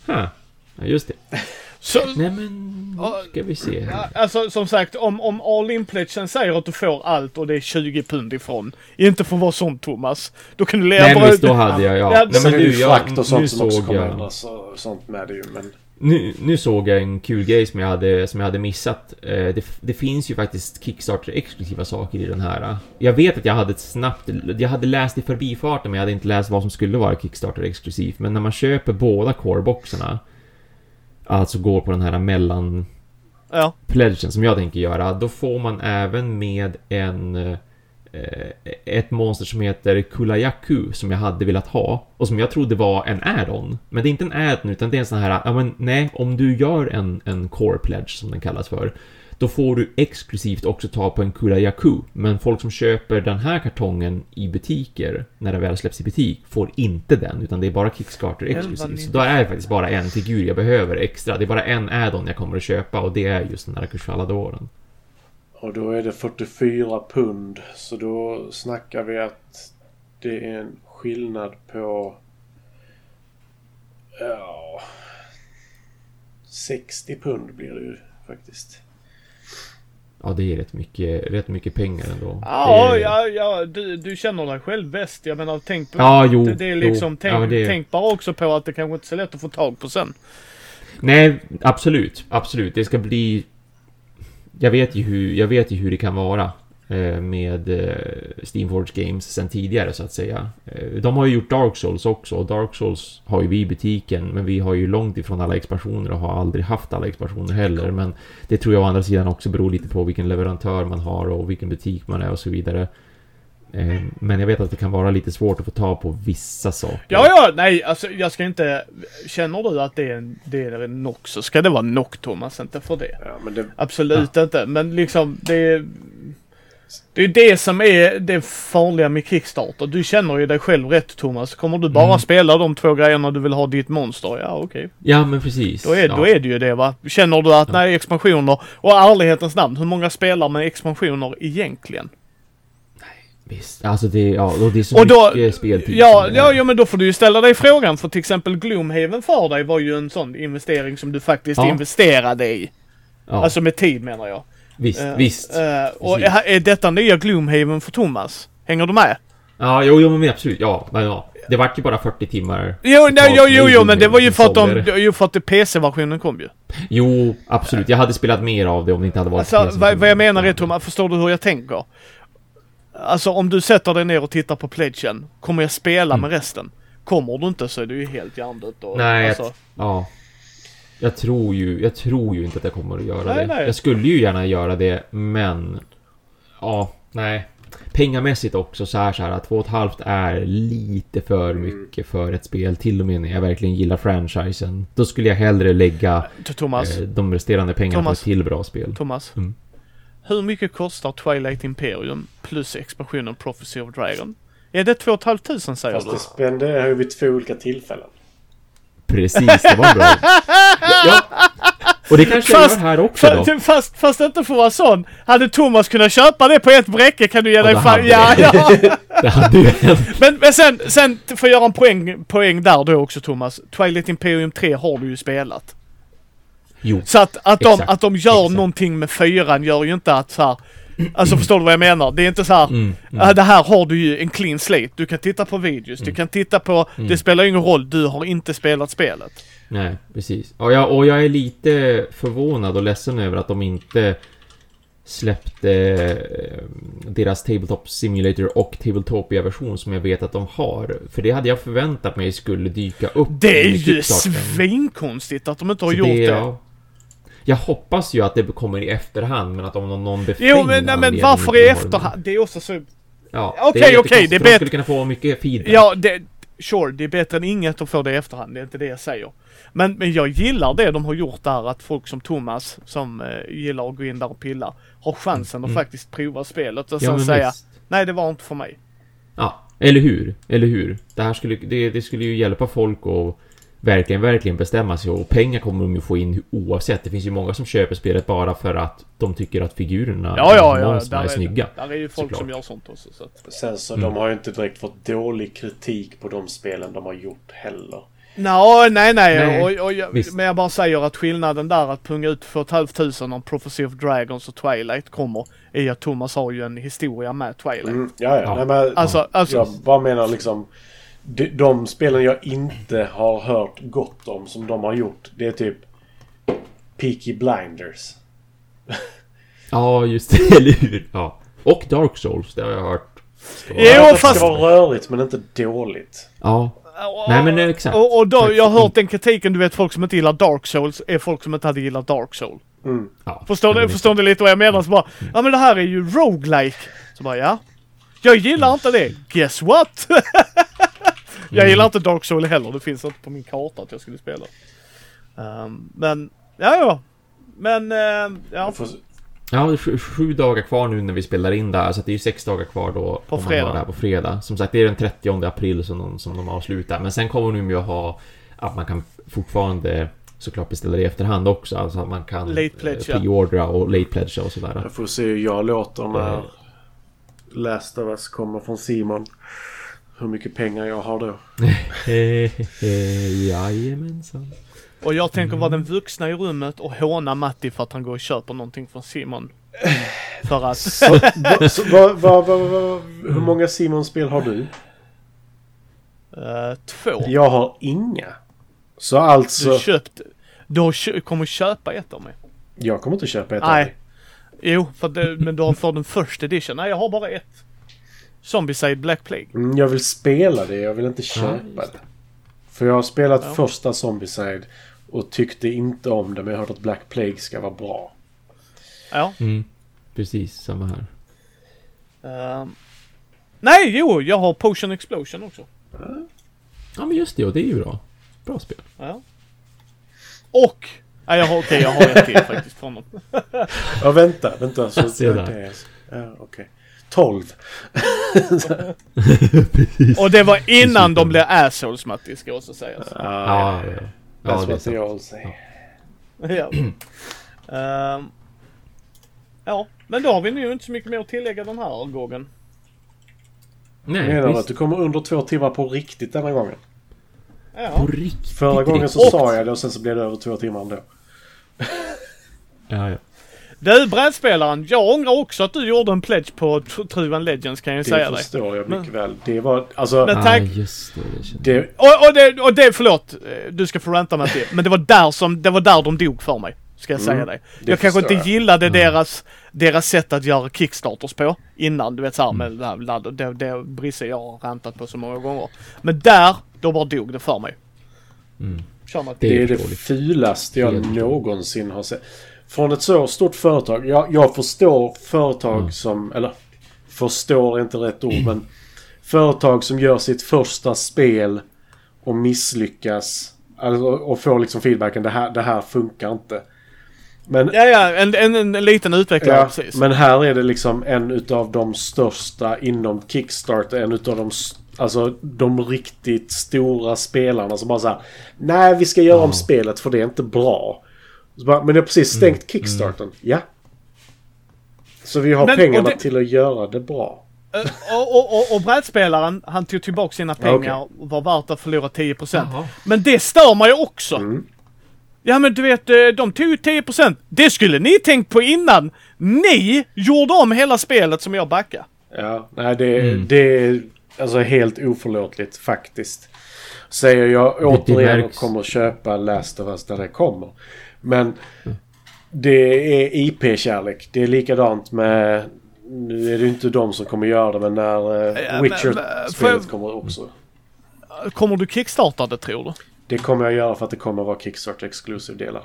Ha, ja, just det. Så, Nej men, ska vi se här. alltså som sagt, om, om all in pledgen säger att du får allt och det är 20 pund ifrån. Inte för att vara sån Thomas. Då kan du leva Nej men visst, då hade jag, ja. Ja, Nej, men ju jag, frakt och nu sånt som också kommer jag... ändras och sånt med det ju. Men Nu, nu såg jag en kul grej som jag hade, som jag hade missat. Eh, det, det finns ju faktiskt Kickstarter-exklusiva saker i den här. Jag vet att jag hade ett snabbt... Jag hade läst i förbifarten men jag hade inte läst vad som skulle vara Kickstarter-exklusivt. Men när man köper båda core-boxarna, alltså går på den här mellan Ja. pledgen som jag tänker göra, då får man även med en eh, ett monster som heter Kulayaku som jag hade velat ha och som jag trodde var en add-on. Men det är inte en add-on utan det är en sån här, ja men nej, om du gör en, en core pledge som den kallas för, då får du exklusivt också ta på en Kulayaku. Men folk som köper den här kartongen i butiker, när det väl släpps i butik, får inte den, utan det är bara Kickstarter exklusivt. Så då är det faktiskt bara en figur jag behöver extra. Det är bara en add-on jag kommer att köpa och det är just den här Kushaladoren. Och då är det 44 pund. Så då snackar vi att det är en skillnad på... Ja... 60 pund blir det ju faktiskt. Ja, det är rätt mycket, rätt mycket pengar ändå. Ja, är, ja, ja du, du känner dig själv bäst. Jag menar, tänk på Ja, jo, det, det är liksom, jo. tänk, Ja, det- tänk bara också på att det kanske inte är så lätt att få tag på sen. Nej, absolut. Absolut. Det ska bli... Jag vet ju hur, jag vet ju hur det kan vara eh, med eh, Steamforge Games sen tidigare så att säga. Eh, de har ju gjort Dark Souls också och Dark Souls har ju vi i butiken men vi har ju långt ifrån alla expansioner och har aldrig haft alla expansioner heller. Men det tror jag å andra sidan också beror lite på vilken leverantör man har och vilken butik man är och så vidare. Eh, Men jag vet att det kan vara lite svårt att få tag på vissa saker. Ja, ja, nej, alltså jag ska inte... Känner du att det är en, det är en knock så ska det vara knock Thomas, inte för det. Ja, men det, Absolut inte, men liksom det är... Det är det som är det farliga med Kickstarter. Du känner ju dig själv rätt Thomas. Kommer du bara Mm. spela de två grejerna du vill ha ditt monster, ja okej. Ja, men precis. Då, är, ja. då är det ju det va. Känner du att nej expansioner, och ärlighetens namn, hur många spelar med expansioner egentligen? Visst, alltså det, ja, och det är så Och då- mycket speltid. Ja, ja, ja, men då får du ju ställa dig frågan för till exempel Gloomhaven för dig var ju en sån investering som du faktiskt Ja. investerade i. ja Alltså med tid menar jag. visst, Eh, visst. eh, och är, är detta nya Gloomhaven för Thomas? Hänger du med? Ja, jo, jo, men absolut, ja, men ja. Det vart ju bara 40 timmar. Jo, nej, jo, jo, jo, men det var ju för att de, jo, för att PC-versionen kom ju. Jo, absolut. Jag hade spelat mer av det om det inte hade varit Alltså, PC. vad, vad jag menar är Thomas, förstår du hur jag tänker? Alltså om du sätter dig ner och tittar på pledgen, kommer jag spela Mm. med resten? Kommer du inte så är du ju helt hjärndött och, Nej, alltså, jag, ja. Jag tror ju, jag tror ju inte att jag kommer att göra Nej, det. nej. Jag skulle ju gärna göra det, men... Ja, nej. Pengamässigt också så här så här att 2,5 är lite för mycket för ett spel. Till och med när jag verkligen gillar franchisen. Då skulle jag hellre lägga Thomas, eh, de resterande pengarna Thomas. på ett till bra spel. Thomas. Mm. Hur mycket kostar Twilight Imperium plus expansionen Prophecy of Dragon? Är det 2 500 säger fast du? det spenderar ju vid två olika tillfällen. Precis, det var bra. ja. Och det kanske Fast- jag gör här också då. Fast, fast, fast inte för att vara sån. Hade Thomas kunnat köpa det på ett bräcke kan du ge Ja, dig fan... Ja, jag. ja. Det hade ju hänt. Men, men sen, sen för att göra en poäng, poäng där då också Thomas. Twilight Imperium 3 har du ju spelat. Jo. Så att, att, de, Exakt, att de gör exakt. någonting med fyran gör ju inte att så här, Alltså förstår du vad jag menar? Det är inte så här, Mm, mm. "Ah, det här har du ju en clean slate. Du kan titta på videos, du Mm. kan titta på, Mm. det spelar ingen roll, du har inte spelat spelet. Nej, precis. Och jag, och jag är lite förvånad och ledsen över att de inte släppte eh, deras Tabletop Simulator och Tabletopia-version som jag vet att de har. För det hade jag förväntat mig skulle dyka upp. Det är ju svinkonstigt att de inte har Så gjort det. ja. Jag hoppas ju att det kommer i efterhand, men att om någon, någon befängd Jo men, nej, men varför i efterhand? Det är också så... Ja, Okej, okej, det är för de bättre- skulle kunna få mycket feedback. Ja, det... Sure, det är bättre än inget att få det i efterhand. Det är inte det jag säger. Men, men jag gillar det de har gjort där att folk som Thomas som eh, gillar att gå in där och pilla har chansen att Mm. faktiskt prova spelet och Ja, sen säga visst. nej det var inte för mig. Ja, eller hur? Eller hur? Det här skulle, det, det skulle ju hjälpa folk att verkligen, verkligen bestämma sig och pengar kommer de ju få in oavsett. Det finns ju många som köper spelet bara för att de tycker att figurerna Ja, ja, ja. monstren är, Där snygga. är, där är ju folk såklart. som gör sånt också. Så att. Sen så Mm. de har ju inte direkt fått dålig kritik på de spelen de har gjort heller. Nå, nej, nej. Nej, och, och, jag, men jag bara säger att skillnaden där att punga ut för ett halvt tusen om Prophecy of Dragons och Twilight kommer är att Thomas har ju en historia med Twilight. Mm, ja, ja. Ja. Nej, men, Alltså, alltså. Jag bara menar liksom... De, de spelen jag inte har hört gott om som de har gjort. Det är typ... Peaky Blinders. Ja, just det, eller hur? Ja. Och Dark Souls, det har jag hört. Jo, Ja, det fast- ska vara rörigt men inte dåligt. Ja, Och- Nej, men exakt. Och, och då, jag har hört den kritiken, du vet folk som inte gillar Dark Souls är folk som inte hade gillat Dark Soul. Mm. ja. Förstår du, förstår du lite vad jag menar? Så bara, ja men det här är ju roguelike. Så bara, ja. Jag gillar inte det. Guess what? jag gillar inte Dark Soul heller. Det finns inte på min karta att jag skulle spela. Ehm, men, ja ja. Men, ehm, ja. Ja, det är sju, sju dagar kvar nu när vi spelar in där, så att det är ju sex dagar kvar då. På fredag. det här på fredag. Som sagt, det är den 30 april som de, som de avslutar. Men sen kommer de ju att ha att man kan fortfarande såklart beställa det i efterhand också. Alltså att man kan eh, preordra och late pledge och sådär. jag får se hur jag låter när Last of Us kommer från Simon. Hur mycket pengar jag har då. Jajamensan. Och jag tänker vara den vuxna i rummet och håna Matti för att han går och köper någonting från Simon. För att... Så, va, så, va, va, va, va, hur många Simon-spel har du? eh, två. Jag har inga. Så Du alltså... köpt... Du har kö- kommer köpa ett av mig. Jag kommer inte köpa ett av Nej. dig. Jo, för det, men du har för den första edition. Nej, jag har bara ett. Zombicide Black Plague. Mm, jag vill spela det, jag vill inte köpa just det. För jag har spelat Ja. första Zombicide och tyckte inte om det men jag har hört att Black Plague ska vara bra. Ja. Mm. Precis, samma här. ehm. nej, jo, jag har Potion Explosion också. Ja, men just det, och det är ju bra. Bra spel. Ja. Och... Nej, jag har, okej, jag har ett till faktiskt från dem. Ja, vänta, vänta. Så, Se där. det är, ja, okej. 12. Och det var innan de blev assholes, Matti, ska också sägas. Ah, Ja, ja, ja. That's ja what they all say. Ja. Ehm. ja, men då har vi nu inte så mycket mer att tillägga den här gången. Nej, Menar du att visst. du kommer under två timmar på riktigt denna gången? Ja. På riktigt. Förra gången så Och- sa jag det och sen så blev det över två timmar ändå. Ja, ja. Du, brädspelaren, jag ångrar också att du gjorde en pledge på Tr- Truvan Legends kan jag Det säga dig. förstår jag mycket Men- väl. Det var, alltså... Men Ah, tack. just det. det det, Och, och, det, och det, förlåt, eh, du ska få ranta mig till. Men det var där som, det var där de dog för mig. Ska jag säga Mm, dig. det Jag kanske inte jag. gillade Mm. deras, deras sätt att göra kickstarters på innan. Du vet såhär Mm. med det här ladd, det, det Brisse jag har rantat på så många gånger. Men där, då bara dog det för mig. Mm. Det det är det fulaste jag någonsin har sett. Från ett så stort företag. Jag, jag förstår företag Mm. som... Eller förstår är inte rätt ord men... Företag som gör sitt första spel och misslyckas. Alltså, och får liksom feedbacken det här, det här funkar inte. Men Ja, ja, en, en, en liten utvecklare Ja, precis. men här är det liksom en utav de största inom Kickstarter. En utav de, alltså, de riktigt stora spelarna som bara såhär. Nej, vi ska göra om Ja. spelet för det är inte bra. Så bara, men det har precis stängt Kickstarten. Ja. Så vi har Men- pengarna det- till att göra det bra. Eh, och, och, och, och brädspelaren, han tog tillbaka sina pengar och var värt att förlora 10%. Jaha. Men det stör mig också. Mm. Ja men du vet, eh, de tog ju 10%. Det skulle ni tänkt på innan. Ni gjorde om hela spelet som jag backade. Ja, nej det, Mm. det är alltså helt oförlåtligt faktiskt. Säger jag återigen och kommer köpa Last of Us där det kommer. Men det är IP-kärlek. Det är likadant med... Nu är det inte de som kommer göra det men när men- Witcher-spelet kommer också. Kommer du kickstarta det tror du? Det kommer jag göra för att det kommer vara Kickstarter exclusive delar.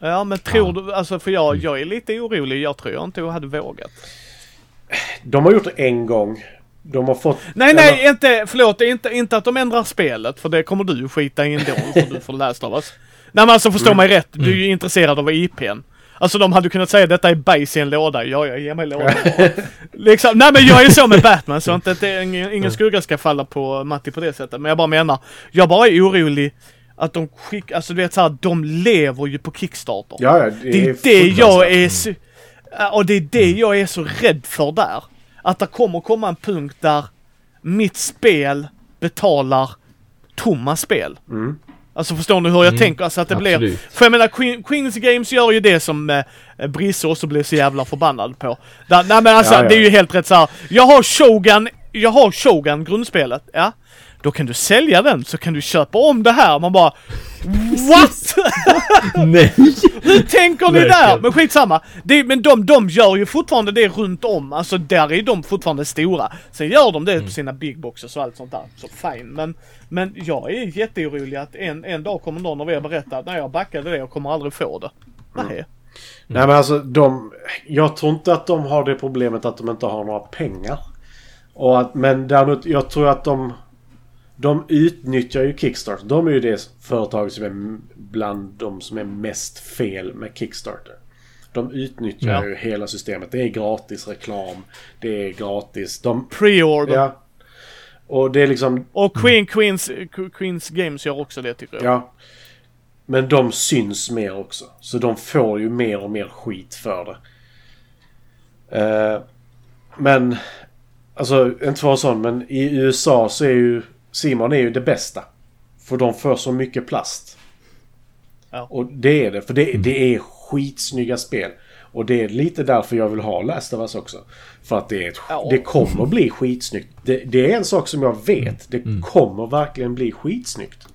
Ja men tror du, alltså för jag, jag är lite orolig. Jag tror jag inte jag hade vågat. De har gjort det en gång. De har fått... Nej nej, inte, förlåt, inte, inte att de ändrar spelet. För det kommer du skita i ändå. för du får läsa av oss. Nej men alltså förstå mig rätt, du är ju intresserad av IPn. Alltså de hade kunnat säga detta är bajs i en låda. Ja, ja, ge mig lådan. liksom, nej men jag är så med Batman så inte det, ingen, ingen skugga ska falla på Matti på det sättet. Men jag bara menar, jag bara är orolig att de skickar, alltså du vet såhär, de lever ju på Kickstarter. Ja, det, Det är är det jag är så... Ja, Och det är det jag är så rädd för där. Att det kommer komma en punkt där mitt spel betalar tomma spel. Mm. Alltså förstår ni hur jag tänker? Alltså att det blir... Absolut. För jag menar Queen, Queens Games gör ju det som eh, Brisse också blev så jävla förbannad på. Där, nej men alltså Ja, ja. det är ju helt rätt så här. Jag har Shogun, jag har Shogun grundspelet. Ja. Då kan du sälja den så kan du köpa om det här. Man bara What? Nej! Hur tänker ni där? Men skitsamma. Det, men de, de gör ju fortfarande det runt om. Alltså där är de fortfarande stora. Sen gör de det på sina big boxes och allt sånt där. Så fine. Men, men jag är jätteorolig att en, en dag kommer någon av er berätta att nej jag backade det och kommer aldrig få det. Nej. Nej men alltså de... Jag tror inte att de har det problemet att de inte har några pengar. Och att, men däremot, jag tror att de... De utnyttjar ju Kickstarter. De är ju det företag som är bland de som är mest fel med Kickstarter. De utnyttjar Ja. ju hela systemet. Det är gratis reklam. Det är gratis. De... Pre-order. Ja. Och det är liksom... Och Queen Queens, Queens Games gör också det tycker jag. Ja. Men de syns mer också. Så de får ju mer och mer skit för det. Eh, men, alltså inte för att vara sån, men i USA så är ju Simon är ju det bästa. För de får så mycket plast. Ja. Och det är det, för det, det är skitsnygga spel. Och det är lite därför jag vill ha Last of Us också. För att det, är ett, Ja. det kommer bli skitsnyggt. Det, det är en sak som jag vet. Det kommer verkligen bli skitsnyggt.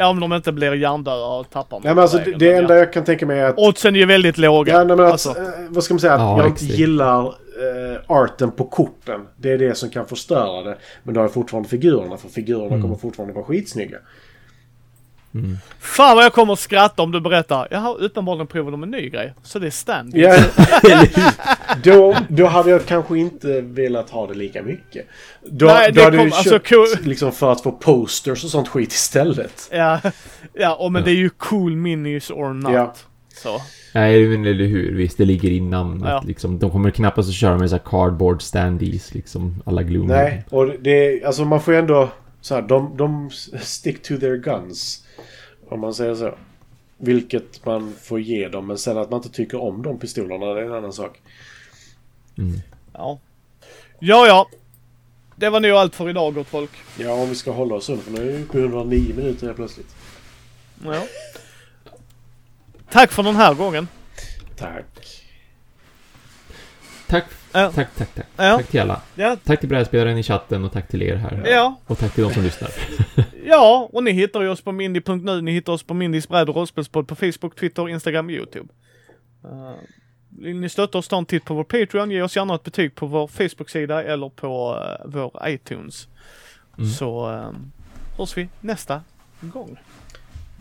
Ja om de inte blir hjärndöda och tappar Nej, men alltså, det, vägen, det men enda ja. jag kan tänka mig är att... Oddsen är ju väldigt låga. Ja, nej, men att, alltså, eh, vad ska man säga? Att Ja, jag inte exakt. gillar eh, arten på korten. Det är det som kan förstöra det. Men då har jag fortfarande figurerna. För figurerna Mm. kommer fortfarande vara skitsnygga. Fan vad jag kommer att skratta om du berättar. Jaha, uppenbarligen provar de en ny grej. Så det är stand Ja, då, då hade jag kanske inte velat ha det lika mycket. Då, Nej, då det hade jag kom- ju alltså, köpt cool- liksom för att få posters och sånt skit istället. Ja, ja och men det är ju cool minis or not. Ja. Så. Nej, men eller hur. Visst, det ligger i namnet Ja. liksom. De kommer knappast att köra med så här cardboard standees liksom. Alla Gloom. Nej, och det är, alltså man får ju ändå så här, de, de stick to their guns. Om man säger så. Vilket man får ge dem. Men sen att man inte tycker om de pistolerna, det är en annan sak. Ja. Ja, ja. Det var nog allt för idag gott folk. Ja, om vi ska hålla oss under. För nu är vi på 109 minuter helt plötsligt. Ja. Tack för den här gången. Tack. Tack, Ja. tack, tack, tack. Ja. Tack till alla. Ja, Tack till brädspelaren i chatten och tack till er här. ja, Och tack till de som lyssnar. ja, och ni hittar ju oss på mindy.nu. Ni hittar oss på Mindys bräd och rollspelspodd på Facebook, Twitter, Instagram, YouTube. Uh, vill ni stötta oss, ta en titt på vår Patreon. Ge oss gärna ett betyg på vår Facebook-sida eller på eh, vår iTunes. Mm. Så um, hörs vi nästa gång.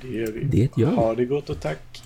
Det gör vi. Det gör vi. Ha det gott och tack.